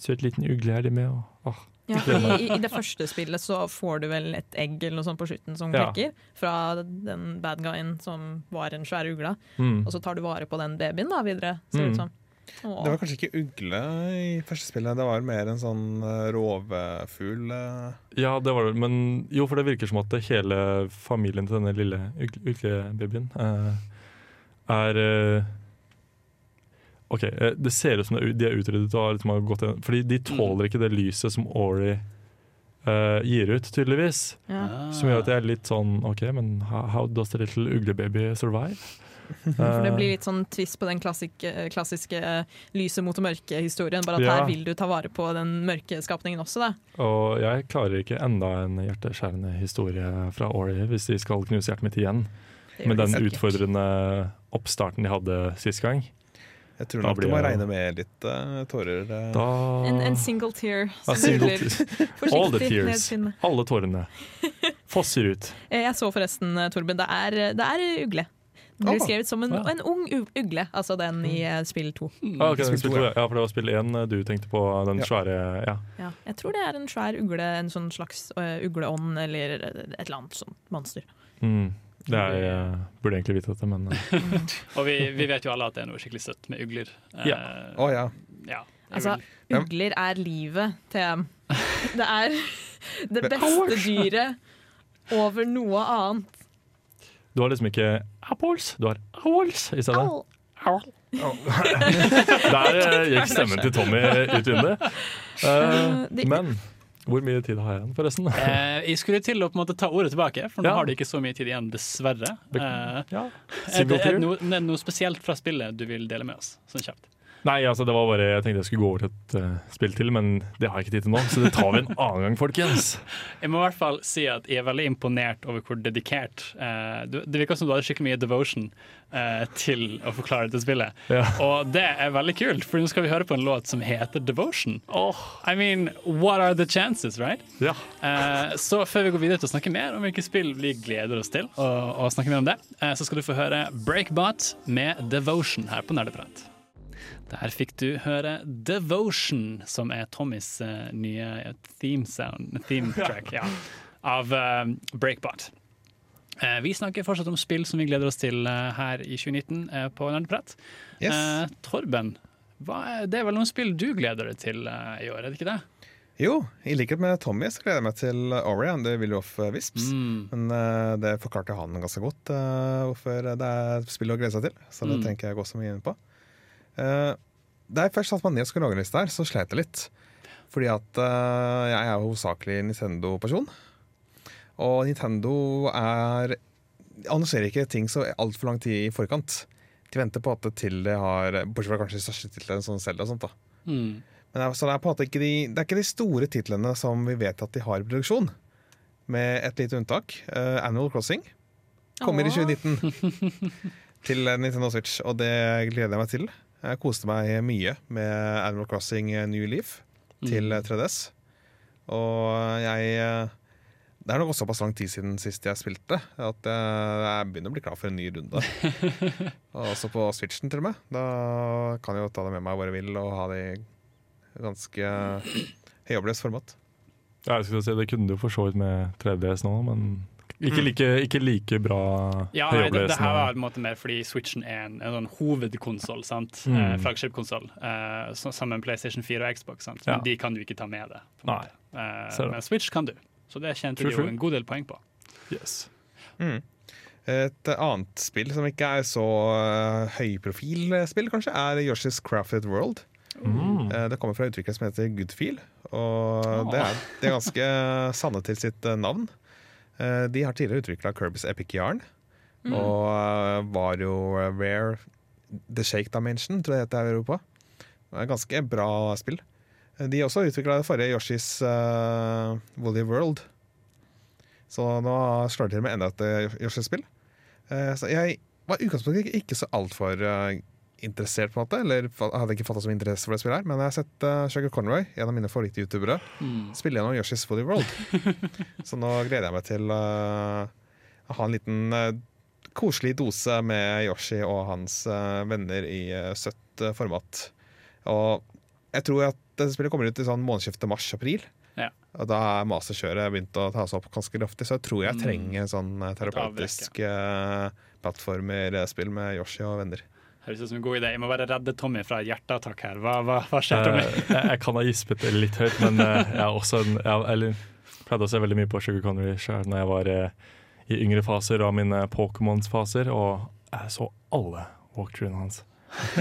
[SPEAKER 3] Søt liten ugle er de med, og åh.
[SPEAKER 2] Ja, *laughs* i, I det første spillet så får du vel et egg eller noe sånt på slutten som
[SPEAKER 3] Ja.
[SPEAKER 2] Fra den bad guyen som var en svær ugle.
[SPEAKER 3] Mm.
[SPEAKER 2] Og så tar du vare på den babyen da videre, ser det
[SPEAKER 3] Mm.
[SPEAKER 2] ut som. Åh.
[SPEAKER 4] Det var kanskje ikke ugle i første spillet, det var mer en sånn eh, rovfugl. eh.
[SPEAKER 3] Ja, det var det. Men jo, for det virker som at hele familien til denne lille ug- uglebabyen eh, er eh, OK, eh, det ser ut som de er utryddet og har liksom har gått inn. Fordi de tåler ikke det lyset som Ori uh, gir ut, tydeligvis.
[SPEAKER 2] Ja.
[SPEAKER 3] Som gjør at jeg er litt sånn OK, men how, does the little uglebaby survive? *laughs*
[SPEAKER 2] For det
[SPEAKER 3] Eh,
[SPEAKER 2] blir litt sånn tvist på den klassik- klassiske eh, lyset mot mørke-historien. Bare at
[SPEAKER 3] Ja.
[SPEAKER 2] her vil du ta vare på den mørke skapningen også, da.
[SPEAKER 3] og jeg klarer ikke enda en hjerteskjærende historie fra Ori hvis de skal knuse hjertet mitt igjen. Med den utfordrende oppstarten de hadde sist gang.
[SPEAKER 4] Jeg tror
[SPEAKER 3] Da
[SPEAKER 4] nok du
[SPEAKER 3] blir
[SPEAKER 4] må
[SPEAKER 3] jeg-
[SPEAKER 4] regne med litt uh, tårer. eh.
[SPEAKER 3] Da
[SPEAKER 2] En, en single tear.
[SPEAKER 3] Ja, single
[SPEAKER 2] ruller. *laughs*
[SPEAKER 3] All the tears. Alle tårene fosser ut.
[SPEAKER 2] Eh, Jeg så forresten, Torben, det er, det er ugle. Den blir skrevet som en,
[SPEAKER 3] Ja.
[SPEAKER 2] en ung ugle, altså den i spill to.
[SPEAKER 3] Ah, okay,
[SPEAKER 4] Spill
[SPEAKER 3] spill
[SPEAKER 4] to,
[SPEAKER 3] to,
[SPEAKER 4] ja.
[SPEAKER 3] ja, for det var spill én du tenkte på, den
[SPEAKER 4] Ja.
[SPEAKER 3] svære Ja.
[SPEAKER 2] Ja, jeg tror det er en svær ugle, en sånn slags uh, ugleånd eller et eller annet sånt monster.
[SPEAKER 3] Mm. Det er, jeg burde egentlig vite dette, men eh, *laughs*
[SPEAKER 1] Og vi, vi vet jo alle at det er noe skikkelig søtt med ugler.
[SPEAKER 3] Ja.
[SPEAKER 1] Uh,
[SPEAKER 4] Å ja.
[SPEAKER 1] ja.
[SPEAKER 2] Altså, ugler er livet, TM. Det er *laughs* det beste dyret over noe annet.
[SPEAKER 3] du har liksom ikke apples, du har owls i stedet.
[SPEAKER 2] Au.
[SPEAKER 3] Owl. *laughs* Der eh, gikk stemmen til Tommy ut vinduet.
[SPEAKER 2] Uh,
[SPEAKER 3] men hvor mye tid har jeg igjen, forresten?
[SPEAKER 1] Eh, jeg skulle til å på en måte ta ordet tilbake, for nå
[SPEAKER 3] Ja.
[SPEAKER 1] har du ikke så mye tid igjen, dessverre. Be
[SPEAKER 3] Ja.
[SPEAKER 1] er, det, er, det noe, er det noe spesielt fra spillet du vil dele med oss? Sånn kjapt.
[SPEAKER 3] Nei, altså det var bare Jeg tenkte jeg skulle gå over til et uh, spill til, men det har jeg ikke tid til nå, så det tar vi en *laughs* annen gang, folkens.
[SPEAKER 1] Jeg må i hvert fall si at jeg er veldig imponert over hvor dedikert uh, Det virker som du hadde skikkelig mye devotion uh, til å forklare dette spillet.
[SPEAKER 3] Ja.
[SPEAKER 1] Og det er veldig kult, for nå skal vi høre på en låt som heter Devotion. I mean, what are the chances, right?
[SPEAKER 3] Ja.
[SPEAKER 1] Så før vi går videre til å snakke mer om hvilke spill vi gleder oss til, og, og snakke mer om det, så skal du få høre Breakbot med Devotion her på Nerdeprat. Der fikk du høre Devotion, som er Tommys eh, nye theme sound, theme track, ja, av uh, Breakbot. Uh, vi snakker fortsatt om spill som vi gleder oss til eh, her i 2019 eh, på Nerdeprat.
[SPEAKER 4] Yes.
[SPEAKER 1] Eh, Torben, er, det er vel noen spill du gleder deg til eh, i år, er det ikke det?
[SPEAKER 4] Jo, i likhet med Tommy så gleder jeg meg til Ori and the Will of Wisps.
[SPEAKER 1] Mm.
[SPEAKER 4] Men uh, det forklarte han ganske godt uh, hvorfor det er spill å glede seg til. Så det
[SPEAKER 1] Mm.
[SPEAKER 4] tenker jeg gå så mye inn på. Eh, da jeg først satte meg ned og skulle lage en liste her, så slet jeg litt. Fordi at eh, jeg er hovedsakelig Nintendo-person. Og Nintendo er annonserer ikke ting så altfor lang tid i forkant. De venter på at det til det har Bortsett fra kanskje de største titlene, som Zelda og sånt. da
[SPEAKER 1] Mm.
[SPEAKER 4] men det er, så det er på en måte ikke de, det er ikke de store titlene som vi vet at de har i produksjon. Med et lite unntak. Uh, Animal Crossing kommer i 2019 til Nintendo Switch, og det gleder jeg meg til. Jeg koste meg mye med Animal Crossing New Leaf til
[SPEAKER 1] Mm.
[SPEAKER 4] 3DS. Og jeg eh, Det er nok også såpass lang tid siden sist jeg spilte at jeg, jeg begynner å bli klar for en ny runde. *laughs* og også på Switchen, til og med. Da kan jeg jo ta det med meg hvor jeg vil og ha det i ganske høyoppløst format.
[SPEAKER 3] Ja, jeg skulle si, Det kunne du for så vidt med 3DS nå, men ikke like, ikke like bra
[SPEAKER 1] Ja, nei, det, det her var på en måte mer fordi Switchen er en, en sånn hovedkonsoll, sant?
[SPEAKER 3] Mm.
[SPEAKER 1] Eh, Flagship-konsoll. Eh, sammen med PlayStation 4 og Xbox. Sant? Men
[SPEAKER 3] Ja.
[SPEAKER 1] de kan du ikke ta med deg. Eh, men Switch kan du. Så det tjente
[SPEAKER 3] True,
[SPEAKER 1] de jo en god del poeng på.
[SPEAKER 3] Yes.
[SPEAKER 4] Mm. Et annet spill som ikke er så uh, høyprofilspill, kanskje, er Yoshi's Crafted World.
[SPEAKER 3] Mm.
[SPEAKER 4] Eh, det kommer fra utviklere som heter Goodfeel, og det er, det er ganske sanne til sitt eh, navn. Eh, de har tidligere utvikla Kirby's Epic Yarn, og var jo Rare The Shake Dimension, tror jeg det heter i Europa. Det er ganske bra spill. Eh, De har også utvikla det forrige Yoshi's uh, Woolly World. Så nå slår de til med enda et eh, Yoshi-spill. Uh, så jeg var i utgangspunktet ikke så altfor uh, interessert, på en måte. Eller jeg hadde ikke fatta så mye interesse for det spillet her. Men jeg har sett uh, Sugar Conroy, en av mine favoritt-youtubere,
[SPEAKER 1] Mm.
[SPEAKER 4] spille gjennom Yoshi's Woody World. *laughs* så nå gleder jeg meg til uh, å ha en liten uh, koselig dose med Yoshi og hans venner i søtt format. Og jeg tror at dette spillet kommer ut i sånn månedsskiftet mars-april.
[SPEAKER 1] Ja.
[SPEAKER 4] Og da er masterkjøret begynt å ta seg opp ganske kraftig, så jeg tror jeg
[SPEAKER 1] Mm.
[SPEAKER 4] trenger en sånn terapeutisk plattformer-spill med Yoshi og venner.
[SPEAKER 1] Høres ut som en god idé. Jeg må bare redde Tommy fra et hjerteattakk her. Hva, hva, hva skjer, Tommy?
[SPEAKER 3] Eh, jeg, jeg kan ha gispet litt høyt, men eh, jeg er også en, jeg, eller, pleide å se veldig mye på Sugar Connery sjøl når jeg var eh, i yngre faser av mine Pokémons-faser, og jeg så alle walkthroughene hans.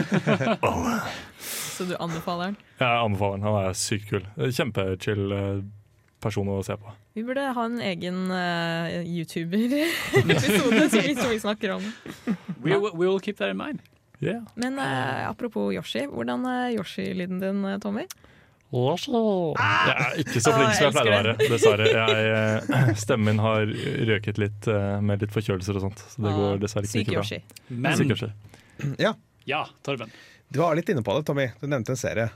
[SPEAKER 3] *laughs* alle.
[SPEAKER 2] Så du anbefaler den?
[SPEAKER 3] Jeg anbefaler den. Han er sykt kul. Kjempechill person å se på.
[SPEAKER 2] Vi burde ha en egen uh, YouTuber-episode som vi snakker om.
[SPEAKER 1] We, will- we will keep that in mind.
[SPEAKER 3] Yeah.
[SPEAKER 2] Men uh, apropos Yoshi, hvordan er Yoshi-lyden din, Tommy? Tommy?
[SPEAKER 3] Jeg er ikke så flink som jeg pleier å være, dessverre. Jeg, eh, *clears throat* stemmen min har røket litt eh, med litt forkjølelser og sånt. Så det går dessverre ikke like bra.
[SPEAKER 2] Yoshi.
[SPEAKER 1] Men
[SPEAKER 3] Syk Yoshi. *clears throat*
[SPEAKER 4] Ja,
[SPEAKER 1] ja, Torben.
[SPEAKER 4] du var litt inne på det, Tommy. Du nevnte en serie.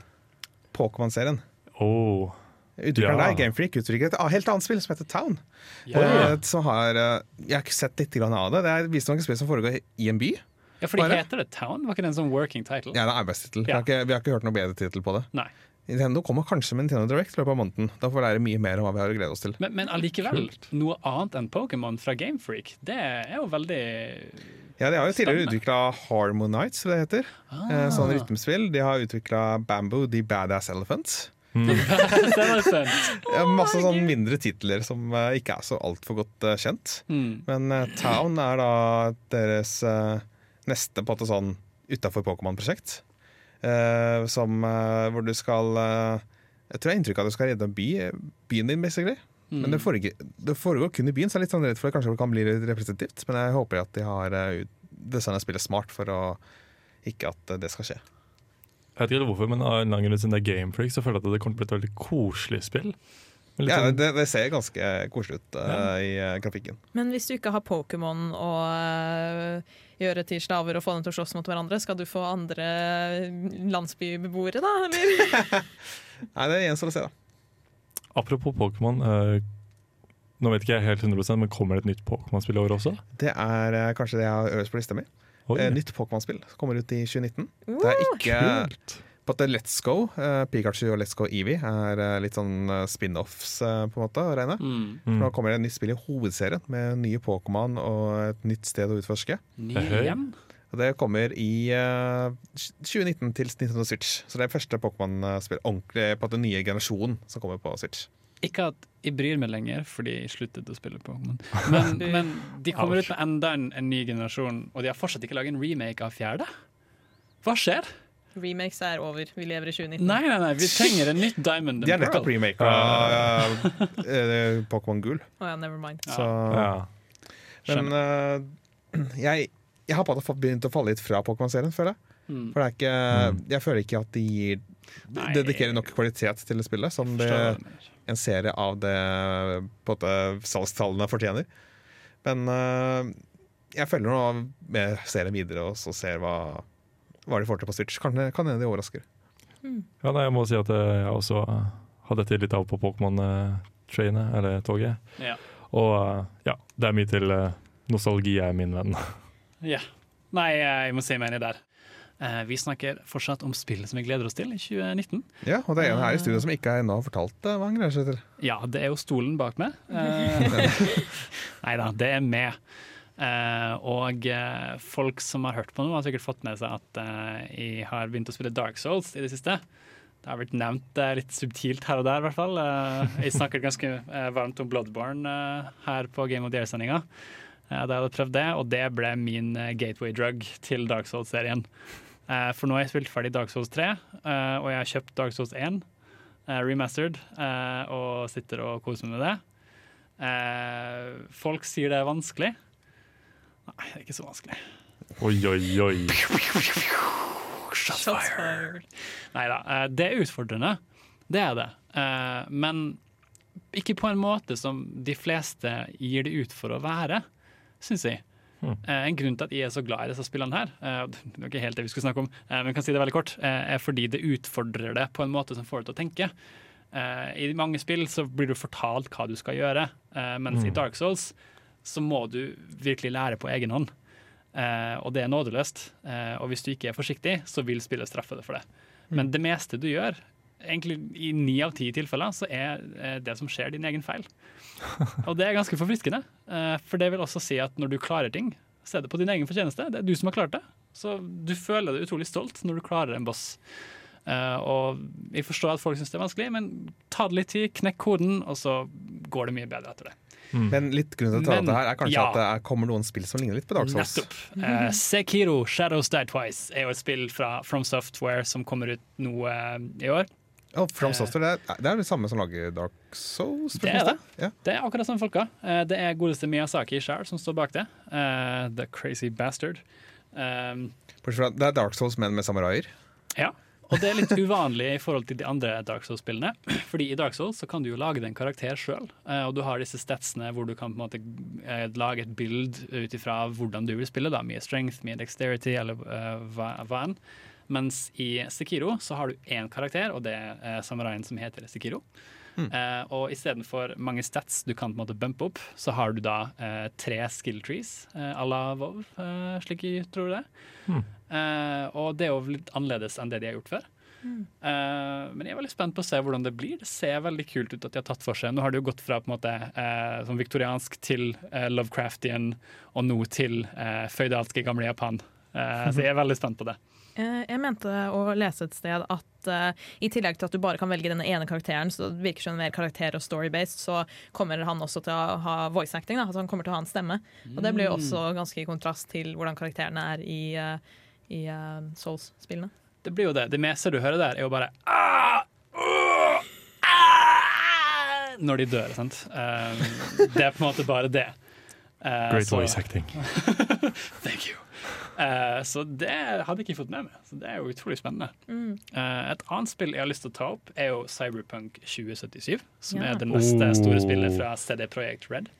[SPEAKER 4] Pokémon-serien.
[SPEAKER 3] Oh.
[SPEAKER 4] Utvikleren
[SPEAKER 3] Ja.
[SPEAKER 4] der, Gamefreak, utvikler et helt annet spill som heter Town.
[SPEAKER 1] Ja,
[SPEAKER 4] Eh, som har, eh, jeg har ikke sett litt av det. Det er visstnok et spill som foregår i en by.
[SPEAKER 1] Ja fordi
[SPEAKER 4] Bare?
[SPEAKER 1] heter det Town? Var ikke det en sånn working title?
[SPEAKER 4] Ja, det er arbeidstittel.
[SPEAKER 1] Ja.
[SPEAKER 4] Vi, vi har ikke hørt noe bedre tittel på det.
[SPEAKER 1] Nei.
[SPEAKER 4] Nintendo kommer kanskje med Nintendo Direct i løpet av måneden. Da får vi lære mye mer om hva vi har å glede oss til.
[SPEAKER 1] Men, men allikevel, noe annet enn Pokémon fra Gamefreak, det er jo veldig
[SPEAKER 4] Ja, De har jo tidligere utvikla Harmonites, som det heter. Eh, Sånn rytmespill. De har utvikla Bamboo, The Badass Elephants. *laughs*
[SPEAKER 1] Sant.
[SPEAKER 4] Ja, masse sånn mindre titler som eh, ikke er så altfor godt eh, kjent.
[SPEAKER 1] Mm.
[SPEAKER 4] Men Town er da deres eh, neste på en måte sånn utafor Pokémon-prosjekt. Uh, som uh, hvor du skal uh, Jeg tror jeg har inntrykk av at du skal redde by, byen din, basically.
[SPEAKER 1] Mm.
[SPEAKER 4] Men det foregår, det foregår kun i byen, så jeg er litt sånn redd for det kanskje kan bli litt representativt. Men jeg håper at de har uh, designa spillet smart for å ikke at det skal skje.
[SPEAKER 3] Jeg vet ikke hvorfor, men av en lang grunn siden det er Gamefreak, så føler jeg at det kommer til å bli et veldig koselig spill.
[SPEAKER 4] Ja,
[SPEAKER 3] sånn-
[SPEAKER 4] det, det ser ganske koselig ut eh, i uh, grafikken.
[SPEAKER 2] Men hvis du ikke har Pokémon og øh, gjøre til slaver og få dem til å slåss mot hverandre, skal du få andre landsbybeboere, da? Eller? *laughs*
[SPEAKER 4] Nei, det gjenstår å se, da.
[SPEAKER 3] Apropos Pokémon. eh, nå vet ikke jeg helt 100% men kommer det et nytt Pokémon-spill i år også?
[SPEAKER 4] Det er eh, kanskje det jeg har øverst på lista mi. Eh, nytt Pokémon-spill kommer ut i 2019. Det er ikke
[SPEAKER 3] kult!
[SPEAKER 4] På at er Let's Go. uh, Pikachu og Let's Go Eevee er uh, litt sånn eh, spin-offs, uh, på en måte, å regne.
[SPEAKER 1] Mm.
[SPEAKER 4] For
[SPEAKER 3] Mm.
[SPEAKER 4] Nå kommer det et nytt spill i hovedserien med nye Pokémon og et nytt sted å utforske.
[SPEAKER 1] Ny
[SPEAKER 3] Hei.
[SPEAKER 4] Og Det kommer i eh, 2019 til Nintendo Switch. Så det er første Pokémon-spill ordentlig på den nye generasjonen som kommer på Switch.
[SPEAKER 1] Ikke at jeg bryr meg lenger, fordi jeg sluttet å spille Pokémon. Men, men de kommer ut med enda en, en ny generasjon, og de har fortsatt ikke laget en remake av fjerde. Hva skjer?
[SPEAKER 2] Remakes er over. Vi lever i 2019.
[SPEAKER 1] Nei, nei, nei, vi trenger en nytt Diamond and Pearl.
[SPEAKER 4] De har nettopp
[SPEAKER 1] remaker
[SPEAKER 4] remaka uh, uh, Pokémon Gull.
[SPEAKER 2] Å ja, never mind.
[SPEAKER 4] Så,
[SPEAKER 3] Ja.
[SPEAKER 4] men eh, jeg, jeg har fått begynt å falle litt fra Pokémon-serien, føler jeg.
[SPEAKER 1] Mm.
[SPEAKER 4] For det er ikke, jeg føler ikke at de gir
[SPEAKER 1] Nei.
[SPEAKER 4] dedikerer nok kvalitet til det spillet som det, en serie av det på salgstallene fortjener. Men eh, jeg følger nå med serien videre og så ser hva, hva de får til på Switch. Kan, kan hende de overrasker.
[SPEAKER 3] Ja, nei, jeg må si at eh, jeg også hadde har dette litt av på Pokémon-trainet, eller toget.
[SPEAKER 1] Ja.
[SPEAKER 3] Og eh, ja, det er mye til nostalgi, nostalgi, er min venn.
[SPEAKER 1] Ja. Nei, jeg må si meg enig der. Eh, vi snakker fortsatt om spill som vi gleder oss til i 2019.
[SPEAKER 4] Ja, og det er en her i studio som ikke ennå har fortalt det. hva han gleder seg til.
[SPEAKER 1] Ja, det er jo stolen bak meg. Eh, *laughs* *laughs* Nei da, det er med. Eh, og eh, folk som har hørt på nå, har sikkert fått med seg at eh, jeg har begynt å spille Dark Souls i det siste. Det har blitt nevnt litt subtilt her og der, i hvert fall. Jeg snakket ganske varmt om Bloodborne her på Game of the Year-sendinga. Da jeg hadde prøvd det, og det ble min gateway drug til Dark Souls-serien. For nå har jeg spilt ferdig Dark Souls 3, eh, og jeg har kjøpt Dark Souls 1 eh, remastered, og sitter og koser meg med det. Folk sier det er vanskelig. Nei, det er ikke så vanskelig.
[SPEAKER 3] Oi, oi, oi.
[SPEAKER 2] Shots fired.
[SPEAKER 1] Nei da, eh, det er utfordrende. Det er det. Eh, men ikke på en måte som de fleste gir det ut for å være, syns jeg.
[SPEAKER 3] Hmm.
[SPEAKER 1] Eh, en grunn til at jeg er så glad i disse spillene her, eh, *laughs* det er ikke helt det vi skulle snakke om, eh, men jeg kan si det veldig kort, eh, er fordi det utfordrer det på en måte som får deg til å tenke. Eh, I mange spill så blir du fortalt hva du skal gjøre, mens mens i
[SPEAKER 3] Mm.
[SPEAKER 1] Dark Souls så må du virkelig lære på egen hånd. Eh, og det er nådeløst. Eh, og hvis du ikke er forsiktig, så vil spillet straffe deg for det. Men det meste du gjør, egentlig i ni av ti tilfeller, så er eh, det som skjer, din egen feil. *laughs* Og det er ganske forfriskende. Eh, for det vil også si at når du klarer ting, så er det på din egen fortjeneste. Det er du som har klart det. Så du føler deg utrolig stolt når du klarer en boss. Eh, og jeg forstår at folk syns det er vanskelig, men ta det litt tid, knekk koden, og så går det mye bedre etter det.
[SPEAKER 3] Mm.
[SPEAKER 4] Men litt grunnen til ta
[SPEAKER 1] Men,
[SPEAKER 4] dette her er kanskje
[SPEAKER 1] ja.
[SPEAKER 4] at det er, kommer noen spill som ligner litt på Dark Souls.
[SPEAKER 1] Nettopp. Uh, Sekiro Shadows Die Twice er jo et spill fra From Software som kommer ut nå eh, i år.
[SPEAKER 4] Ja, From
[SPEAKER 1] Eh.
[SPEAKER 4] Software, det er, det er det samme som lager Dark Souls?
[SPEAKER 1] Det er
[SPEAKER 4] det. Ja.
[SPEAKER 1] Det er akkurat samme folka. Det er godeste Miyazaki sjøl som står bak det. Uh, the Crazy Bastard. Um,
[SPEAKER 4] det er Dark Souls, men med samuraier.
[SPEAKER 1] ja. Og det er litt uvanlig i forhold til de andre Dark Souls-spillene. Fordi i Dark Souls så kan du jo lage den en karakter sjøl, og du har disse statsene hvor du kan på en måte eh, lage et bild ut ifra hvordan du vil spille. da, Mye strength, mye dexterity eller uh, enn. Mens i Sekiro så har du én karakter, og det er eh, samuraien som heter Sekiro. Uh, og istedenfor mange stats du kan på en måte bumpe opp, så har du da uh, tre skill trees à uh, la WoW, uh, slik jeg tror det. Eh, og det er jo litt annerledes enn det de har gjort før. Eh, men jeg er veldig spent på å se hvordan det blir. Det ser veldig kult ut at de har tatt for seg. Nå har det jo gått fra på en måte uh, sånn viktoriansk til uh, Lovecraftian, og nå til uh, føydalske gamle Japan. Eh, så jeg er veldig spent på det. *laughs*
[SPEAKER 2] Eh, Jeg mente å lese et sted at eh, i tillegg til at du bare kan velge denne ene karakteren, så det virker som mer karakter- og story-based, så kommer han også til å ha voice acting. Da, altså han kommer til å ha en stemme. Og det blir jo også ganske i kontrast til hvordan karakterene er i, eh, i uh, Souls-spillene.
[SPEAKER 1] Det blir jo det. Det meste du hører der, er jo bare ah, uh, ah, Når de dør, sant. Um, det er på en måte bare det. Uh,
[SPEAKER 3] Great
[SPEAKER 1] så-
[SPEAKER 3] voice acting. *laughs*
[SPEAKER 1] Thank you. Uh, så det hadde jeg ikke fått med meg. Så det er jo utrolig spennende. Eh, et annet spill jeg har lyst til å ta opp, er jo Cyberpunk 2077. Som
[SPEAKER 2] Ja.
[SPEAKER 1] er det neste store
[SPEAKER 3] Oh.
[SPEAKER 1] spillet fra CD Projekt Red.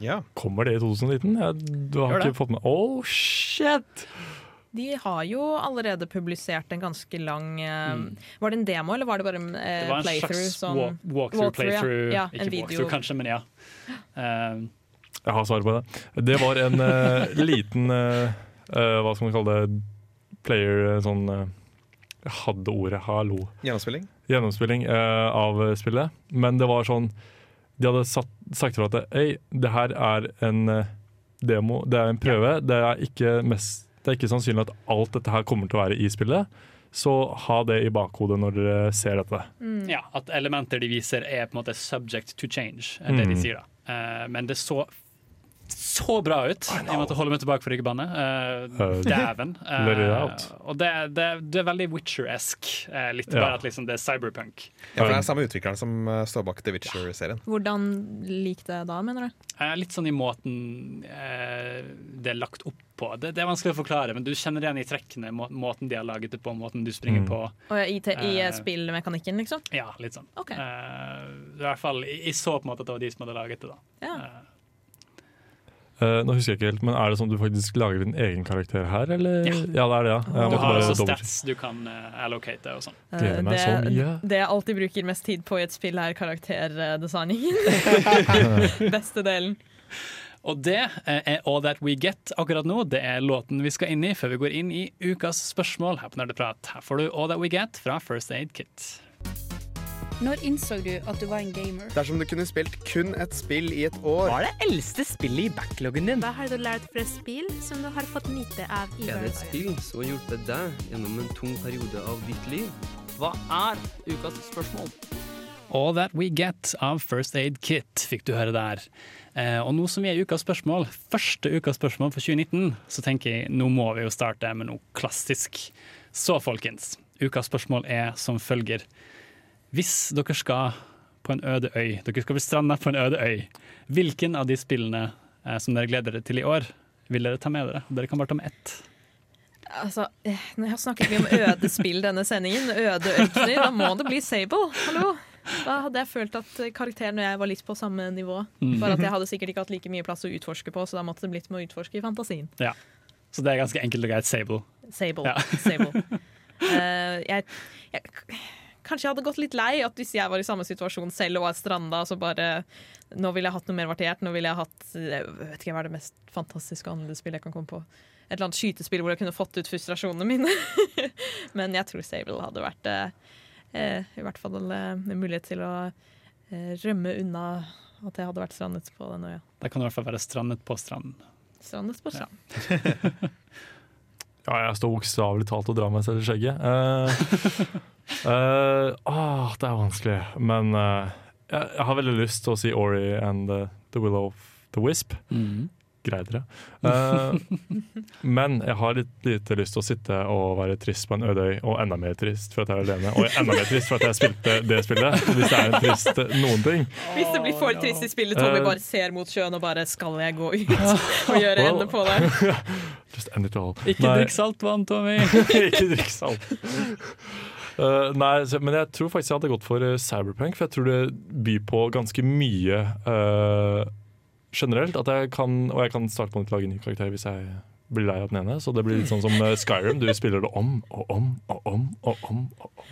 [SPEAKER 4] Ja.
[SPEAKER 3] Kommer det i 2019? Jeg, du har
[SPEAKER 1] Gjør det.
[SPEAKER 3] ikke fått med Oh, shit!
[SPEAKER 2] De har jo allerede publisert en ganske lang mm. Var det en demo, eller var det bare en eh,
[SPEAKER 1] Mm. Det var en
[SPEAKER 2] playthrough?
[SPEAKER 1] slags
[SPEAKER 2] sånn-
[SPEAKER 1] walkthrough,
[SPEAKER 2] walkthrough,
[SPEAKER 1] playthrough.
[SPEAKER 2] Ja, Ja,
[SPEAKER 1] ikke walkthrough, kanskje, men ja. Uh,
[SPEAKER 3] Jeg har svaret på det. Det var en uh, *laughs* liten uh, eh, Hva skal man kalle det? Player eh, sånn eh, Jeg hadde ordet hallo.
[SPEAKER 4] Gjennomspilling.
[SPEAKER 3] Gjennomspilling eh, av spillet. Men det var sånn De hadde satt, sagt fra at Hei, det her er en eh, demo, det er en prøve. Det er ikke mest det er ikke sannsynlig at alt dette her kommer til å være i spillet. Så ha det i bakhodet når dere ser dette.
[SPEAKER 1] ja, at elementer de viser er på en måte subject to change, er det de
[SPEAKER 3] Mm.
[SPEAKER 1] sier da. Eh, men det er så så bra ut. Jeg måtte holde meg tilbake for ikke banne. Uh,
[SPEAKER 3] Uh, *laughs*
[SPEAKER 1] Dæven. *laughs* Eh,
[SPEAKER 3] out.
[SPEAKER 1] og det, det, det er veldig Witcher-esk. Uh, litt
[SPEAKER 3] Ja.
[SPEAKER 1] bare at liksom det er cyberpunk.
[SPEAKER 4] Ja, for det er samme utvikleren som eh, står bak The Witcher-serien.
[SPEAKER 2] Hvordan lik det da, mener du?
[SPEAKER 1] Litt sånn i måten eh, det er lagt opp på. Det, det er vanskelig å forklare, men du kjenner det igjen i trekkene må, måten de har laget det på, måten du springer
[SPEAKER 3] Mm.
[SPEAKER 1] på.
[SPEAKER 2] Og I, te, i spillmekanikken, liksom?
[SPEAKER 1] Ja, litt sånn.
[SPEAKER 2] Okay.
[SPEAKER 1] Eh, I hvert fall, jeg, jeg så på en måte at det var de som hadde laget det. da.
[SPEAKER 2] Ja.
[SPEAKER 1] Eh,
[SPEAKER 3] Eh, nå husker jeg ikke helt, men Er det sånn at du faktisk lager din egen karakter her, eller?
[SPEAKER 1] Ja.
[SPEAKER 3] det er det, ja. Jeg
[SPEAKER 1] du har
[SPEAKER 3] altså
[SPEAKER 1] også stats du kan uh, allocate og sånn.
[SPEAKER 3] Uh,
[SPEAKER 2] det,
[SPEAKER 3] så mye.
[SPEAKER 2] det jeg alltid bruker mest tid på i et spill, er karakterdesigningen. *laughs* *laughs* Beste delen.
[SPEAKER 1] Og det er All That We Get akkurat nå. Det er låten vi skal inn i før vi går inn i ukas spørsmål her på Nerdeprat. Her får du All That We Get fra First Aid Kit.
[SPEAKER 7] Når innså du at du var en gamer?
[SPEAKER 8] Dersom du kunne spilt kun et spill i et år,
[SPEAKER 9] Hva er det eldste spillet i backloggen din?
[SPEAKER 10] Hva har du lært fra spill som du har fått nyte av i
[SPEAKER 11] Er det et spill som har hjulpet deg gjennom en tung periode av ditt liv?
[SPEAKER 9] Hva er ukas spørsmål?
[SPEAKER 1] All That We Get av First Aid Kit fikk du høre der. Eh, og nå som vi er i ukas spørsmål, første ukas spørsmål for 2019, så tenker jeg nå må vi jo starte med noe klassisk. Så folkens, ukas spørsmål er som følger. Hvis dere skal på en øde øy, dere skal bli stranda på en øde øy, hvilken av de spillene eh, som dere gleder dere til i år, vil dere ta med dere? Dere kan bare ta med ett.
[SPEAKER 2] Altså, Nå når jeg har snakket mye om øde spill denne sendingen, øde ørkener, da må det bli Sable. Hallo! Da hadde jeg følt at karakteren og jeg var litt på samme nivå. Bare at jeg hadde sikkert ikke hatt like mye plass å utforske på, så da måtte det blitt med å utforske i fantasien.
[SPEAKER 1] Så det er ganske enkelt og greit Sable.
[SPEAKER 2] Sable.
[SPEAKER 1] Ja.
[SPEAKER 2] Sable. Uh, *laughs* jeg, jeg, kanskje jeg hadde gått litt lei at hvis jeg var i samme situasjon selv og var stranda, så bare Nå ville jeg hatt noe mer variert. Nå ville jeg hatt jeg vet ikke hva er det mest fantastiske annerledes spillet jeg kan komme på. Et eller annet skytespill hvor jeg kunne fått ut frustrasjonene mine. *laughs* Men jeg tror Sable hadde vært eh, eh, i hvert fall eh, en mulighet til å eh, rømme unna at jeg hadde vært strandet på den øya.
[SPEAKER 1] Da kan du i hvert fall være strandet på stranden.
[SPEAKER 2] Strandet på strand. *laughs*
[SPEAKER 3] Ja, jeg står bokstavelig talt og drar meg selv i skjegget. Eh, *laughs* eh, ah, det er vanskelig, men uh, jeg, jeg har veldig lyst til å si Ori and the, the Will of the Wisp. Greide det. Eh, men jeg har litt lite lyst til å sitte og være trist på en øde øy, og enda mer trist for at jeg er alene, og enda mer trist for at jeg spilte det spillet. Hvis det er en trist noen ting.
[SPEAKER 2] Hvis det blir for trist i spillet, Tommy bare ser mot sjøen og bare 'skal jeg gå ut og gjøre ende på det'? *laughs*
[SPEAKER 3] Just end it all.
[SPEAKER 1] Ikke drikk saltvann, Tommy! *laughs*
[SPEAKER 3] ikke drikk salt. Eh, nei, men jeg tror faktisk jeg hadde gått for eh, Cyberpunk, for jeg tror det byr på ganske mye uh, generelt. At jeg kan, og jeg kan starte på nytt lage en ny karakter hvis jeg blir lei av den ene. Så det blir litt sånn som Skyrim. Du spiller det om og om og om og om. Og om.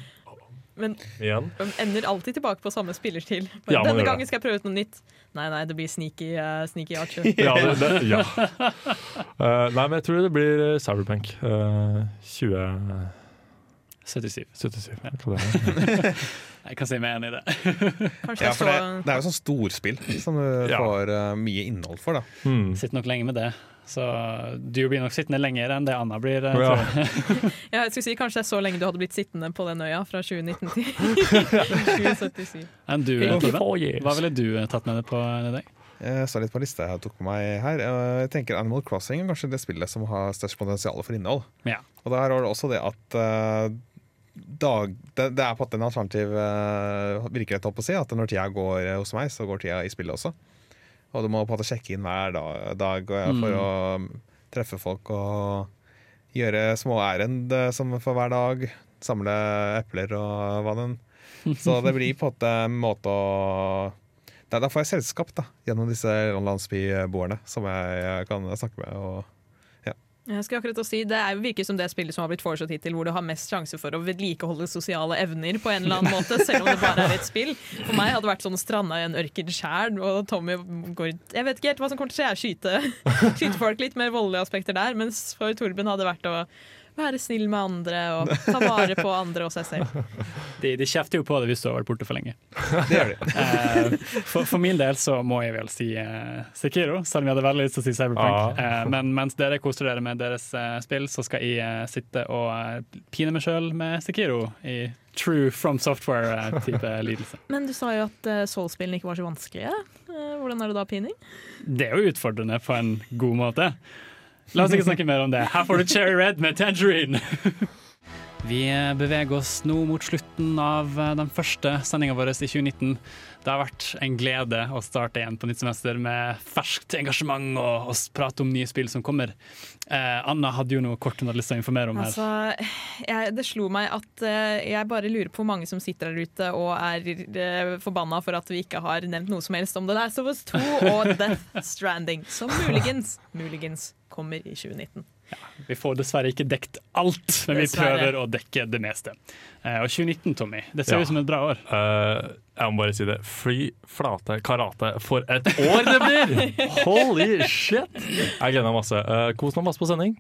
[SPEAKER 2] Men
[SPEAKER 3] Igjen.
[SPEAKER 2] de ender alltid tilbake på samme spillerstil. *laughs*
[SPEAKER 3] Ja,
[SPEAKER 2] Denne gangen skal jeg prøve ut noe nytt. Nei, nei, det blir sneaky, uh, sneaky Archer. *laughs*
[SPEAKER 3] Ja, det, det, ja. Uh, *laughs* nei, men jeg tror det blir Cyberpunk. Uh,
[SPEAKER 1] 77.
[SPEAKER 3] 2077. hva det er.
[SPEAKER 1] Jeg kan si meg enig i det. *laughs*
[SPEAKER 4] Ja, for det, det er jo sånn storspill som du
[SPEAKER 1] Ja.
[SPEAKER 4] får uh, mye innhold for. da
[SPEAKER 3] Mm.
[SPEAKER 1] Sitter nok lenge med det. Så du blir nok sittende lenger enn det Anna blir. eh,
[SPEAKER 4] Ja.
[SPEAKER 1] jeg. *laughs*
[SPEAKER 2] ja, jeg skulle si Kanskje det er så lenge du hadde blitt sittende på den øya fra 2019 til 2077.
[SPEAKER 1] Du,
[SPEAKER 2] Ikke
[SPEAKER 1] Torben?
[SPEAKER 2] four years.
[SPEAKER 1] Hva ville du eh, tatt med deg på i dag?
[SPEAKER 4] Jeg så litt på lista jeg tok med meg her. Jeg tenker Animal Crossing er kanskje det spillet som har størst potensial for innhold.
[SPEAKER 1] Ja.
[SPEAKER 4] Og der har du også det at dag, det, det er på en alternativ uh, virkelighet, holdt på å si. At når tida går eh, hos meg, så går tida i spillet også. Og du må på en måte sjekke inn hver dag, dag eh, for
[SPEAKER 1] Mm.
[SPEAKER 4] å treffe folk og gjøre små ærend som for hver dag. Samle epler og hva den Så det blir på en måte å Da får jeg selskap da gjennom disse landsbyboerne som jeg, jeg kan snakke med. Og.
[SPEAKER 2] Jeg skal akkurat si, Det er virker som det spillet som har blitt foreslått hittil, hvor du har mest sjanse for å vedlikeholde sosiale evner på en eller annen måte, selv om det bare er et spill. For meg hadde det vært sånn stranda i en ørken sjæl, og Tommy går Jeg vet ikke helt hva som kommer til å skje. Skyte, skyte *laughs* folk litt mer voldelige aspekter der, mens for Torben hadde det vært å være snill med andre og ta vare på andre og seg selv. *laughs*
[SPEAKER 1] De, de kjefter jo på det hvis du har vært borte for lenge. *laughs*
[SPEAKER 4] Det gjør de.
[SPEAKER 1] Eh, for, for min del så må jeg vel si eh, Sekiro, selv om jeg hadde veldig lyst til å si Cyberpunk.
[SPEAKER 3] Ah.
[SPEAKER 1] Eh, men mens dere koser dere med deres eh, spill, så skal jeg eh, sitte og eh, pine meg sjøl med Sekiro i true From Software-type *laughs* lidelse.
[SPEAKER 2] Men du sa jo at uh, Soul-spillene ikke var så vanskelige. Eh, hvordan er det da pining?
[SPEAKER 1] Det er jo utfordrende på en god måte. La oss ikke snakke mer om det. Her får du Cherry Red med Tangerine. Vi beveger oss nå mot slutten av eh, den første sendinga vår i 2019. Det har vært en glede å starte igjen på nytt semester med ferskt engasjement og, og prate om nye spill som kommer. Eh, Anna hadde jo noe kort hun hadde lyst til å informere om her.
[SPEAKER 2] Altså, jeg, det slo meg at eh, jeg bare lurer på hvor mange som sitter der ute og er eh, forbanna for at vi ikke har nevnt noe som helst om The Last of Us 2 og Death Stranding, som muligens, muligens kommer i 2019.
[SPEAKER 1] Vi får dessverre ikke dekt alt, men vi
[SPEAKER 2] Dessverre.
[SPEAKER 1] prøver å dekke det meste. Uh, og 2019, Tommy, det ser
[SPEAKER 3] Ja.
[SPEAKER 1] ut som et bra år.
[SPEAKER 3] Uh, jeg må bare si det. Fly flate karate for et år det blir! *laughs* Holy shit! Jeg gleder meg masse. Uh, kos meg masse på sending.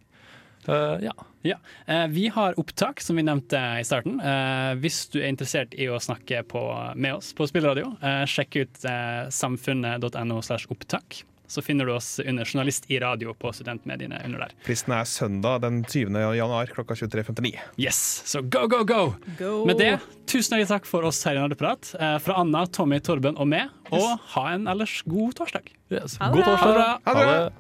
[SPEAKER 3] Uh, ja.
[SPEAKER 1] Ja. Uh, vi har opptak, som vi nevnte i starten. Uh, hvis du er interessert i å snakke på, med oss på Spillradio, eh, sjekk ut samfunnet.no slash opptak. Så finner du oss under Journalist i radio på studentmediene under der.
[SPEAKER 4] Fristen er søndag den 20. januar klokka 23.59.
[SPEAKER 1] Yes, så go, go, go!
[SPEAKER 2] Go.
[SPEAKER 1] Med det, tusen hjertelig takk for oss her i Nerdeprat. Eh, fra Anna, Tommy, Torben og meg. Og ha en ellers god torsdag.
[SPEAKER 3] Yes.
[SPEAKER 2] Ha det
[SPEAKER 3] God
[SPEAKER 2] bra.
[SPEAKER 3] torsdag.
[SPEAKER 4] Ha det.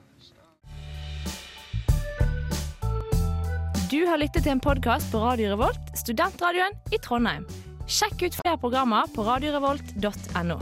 [SPEAKER 7] Du har lyttet til en podkast på Radio Revolt, studentradioen i Trondheim. Sjekk ut flere programmer på radiorevolt.no.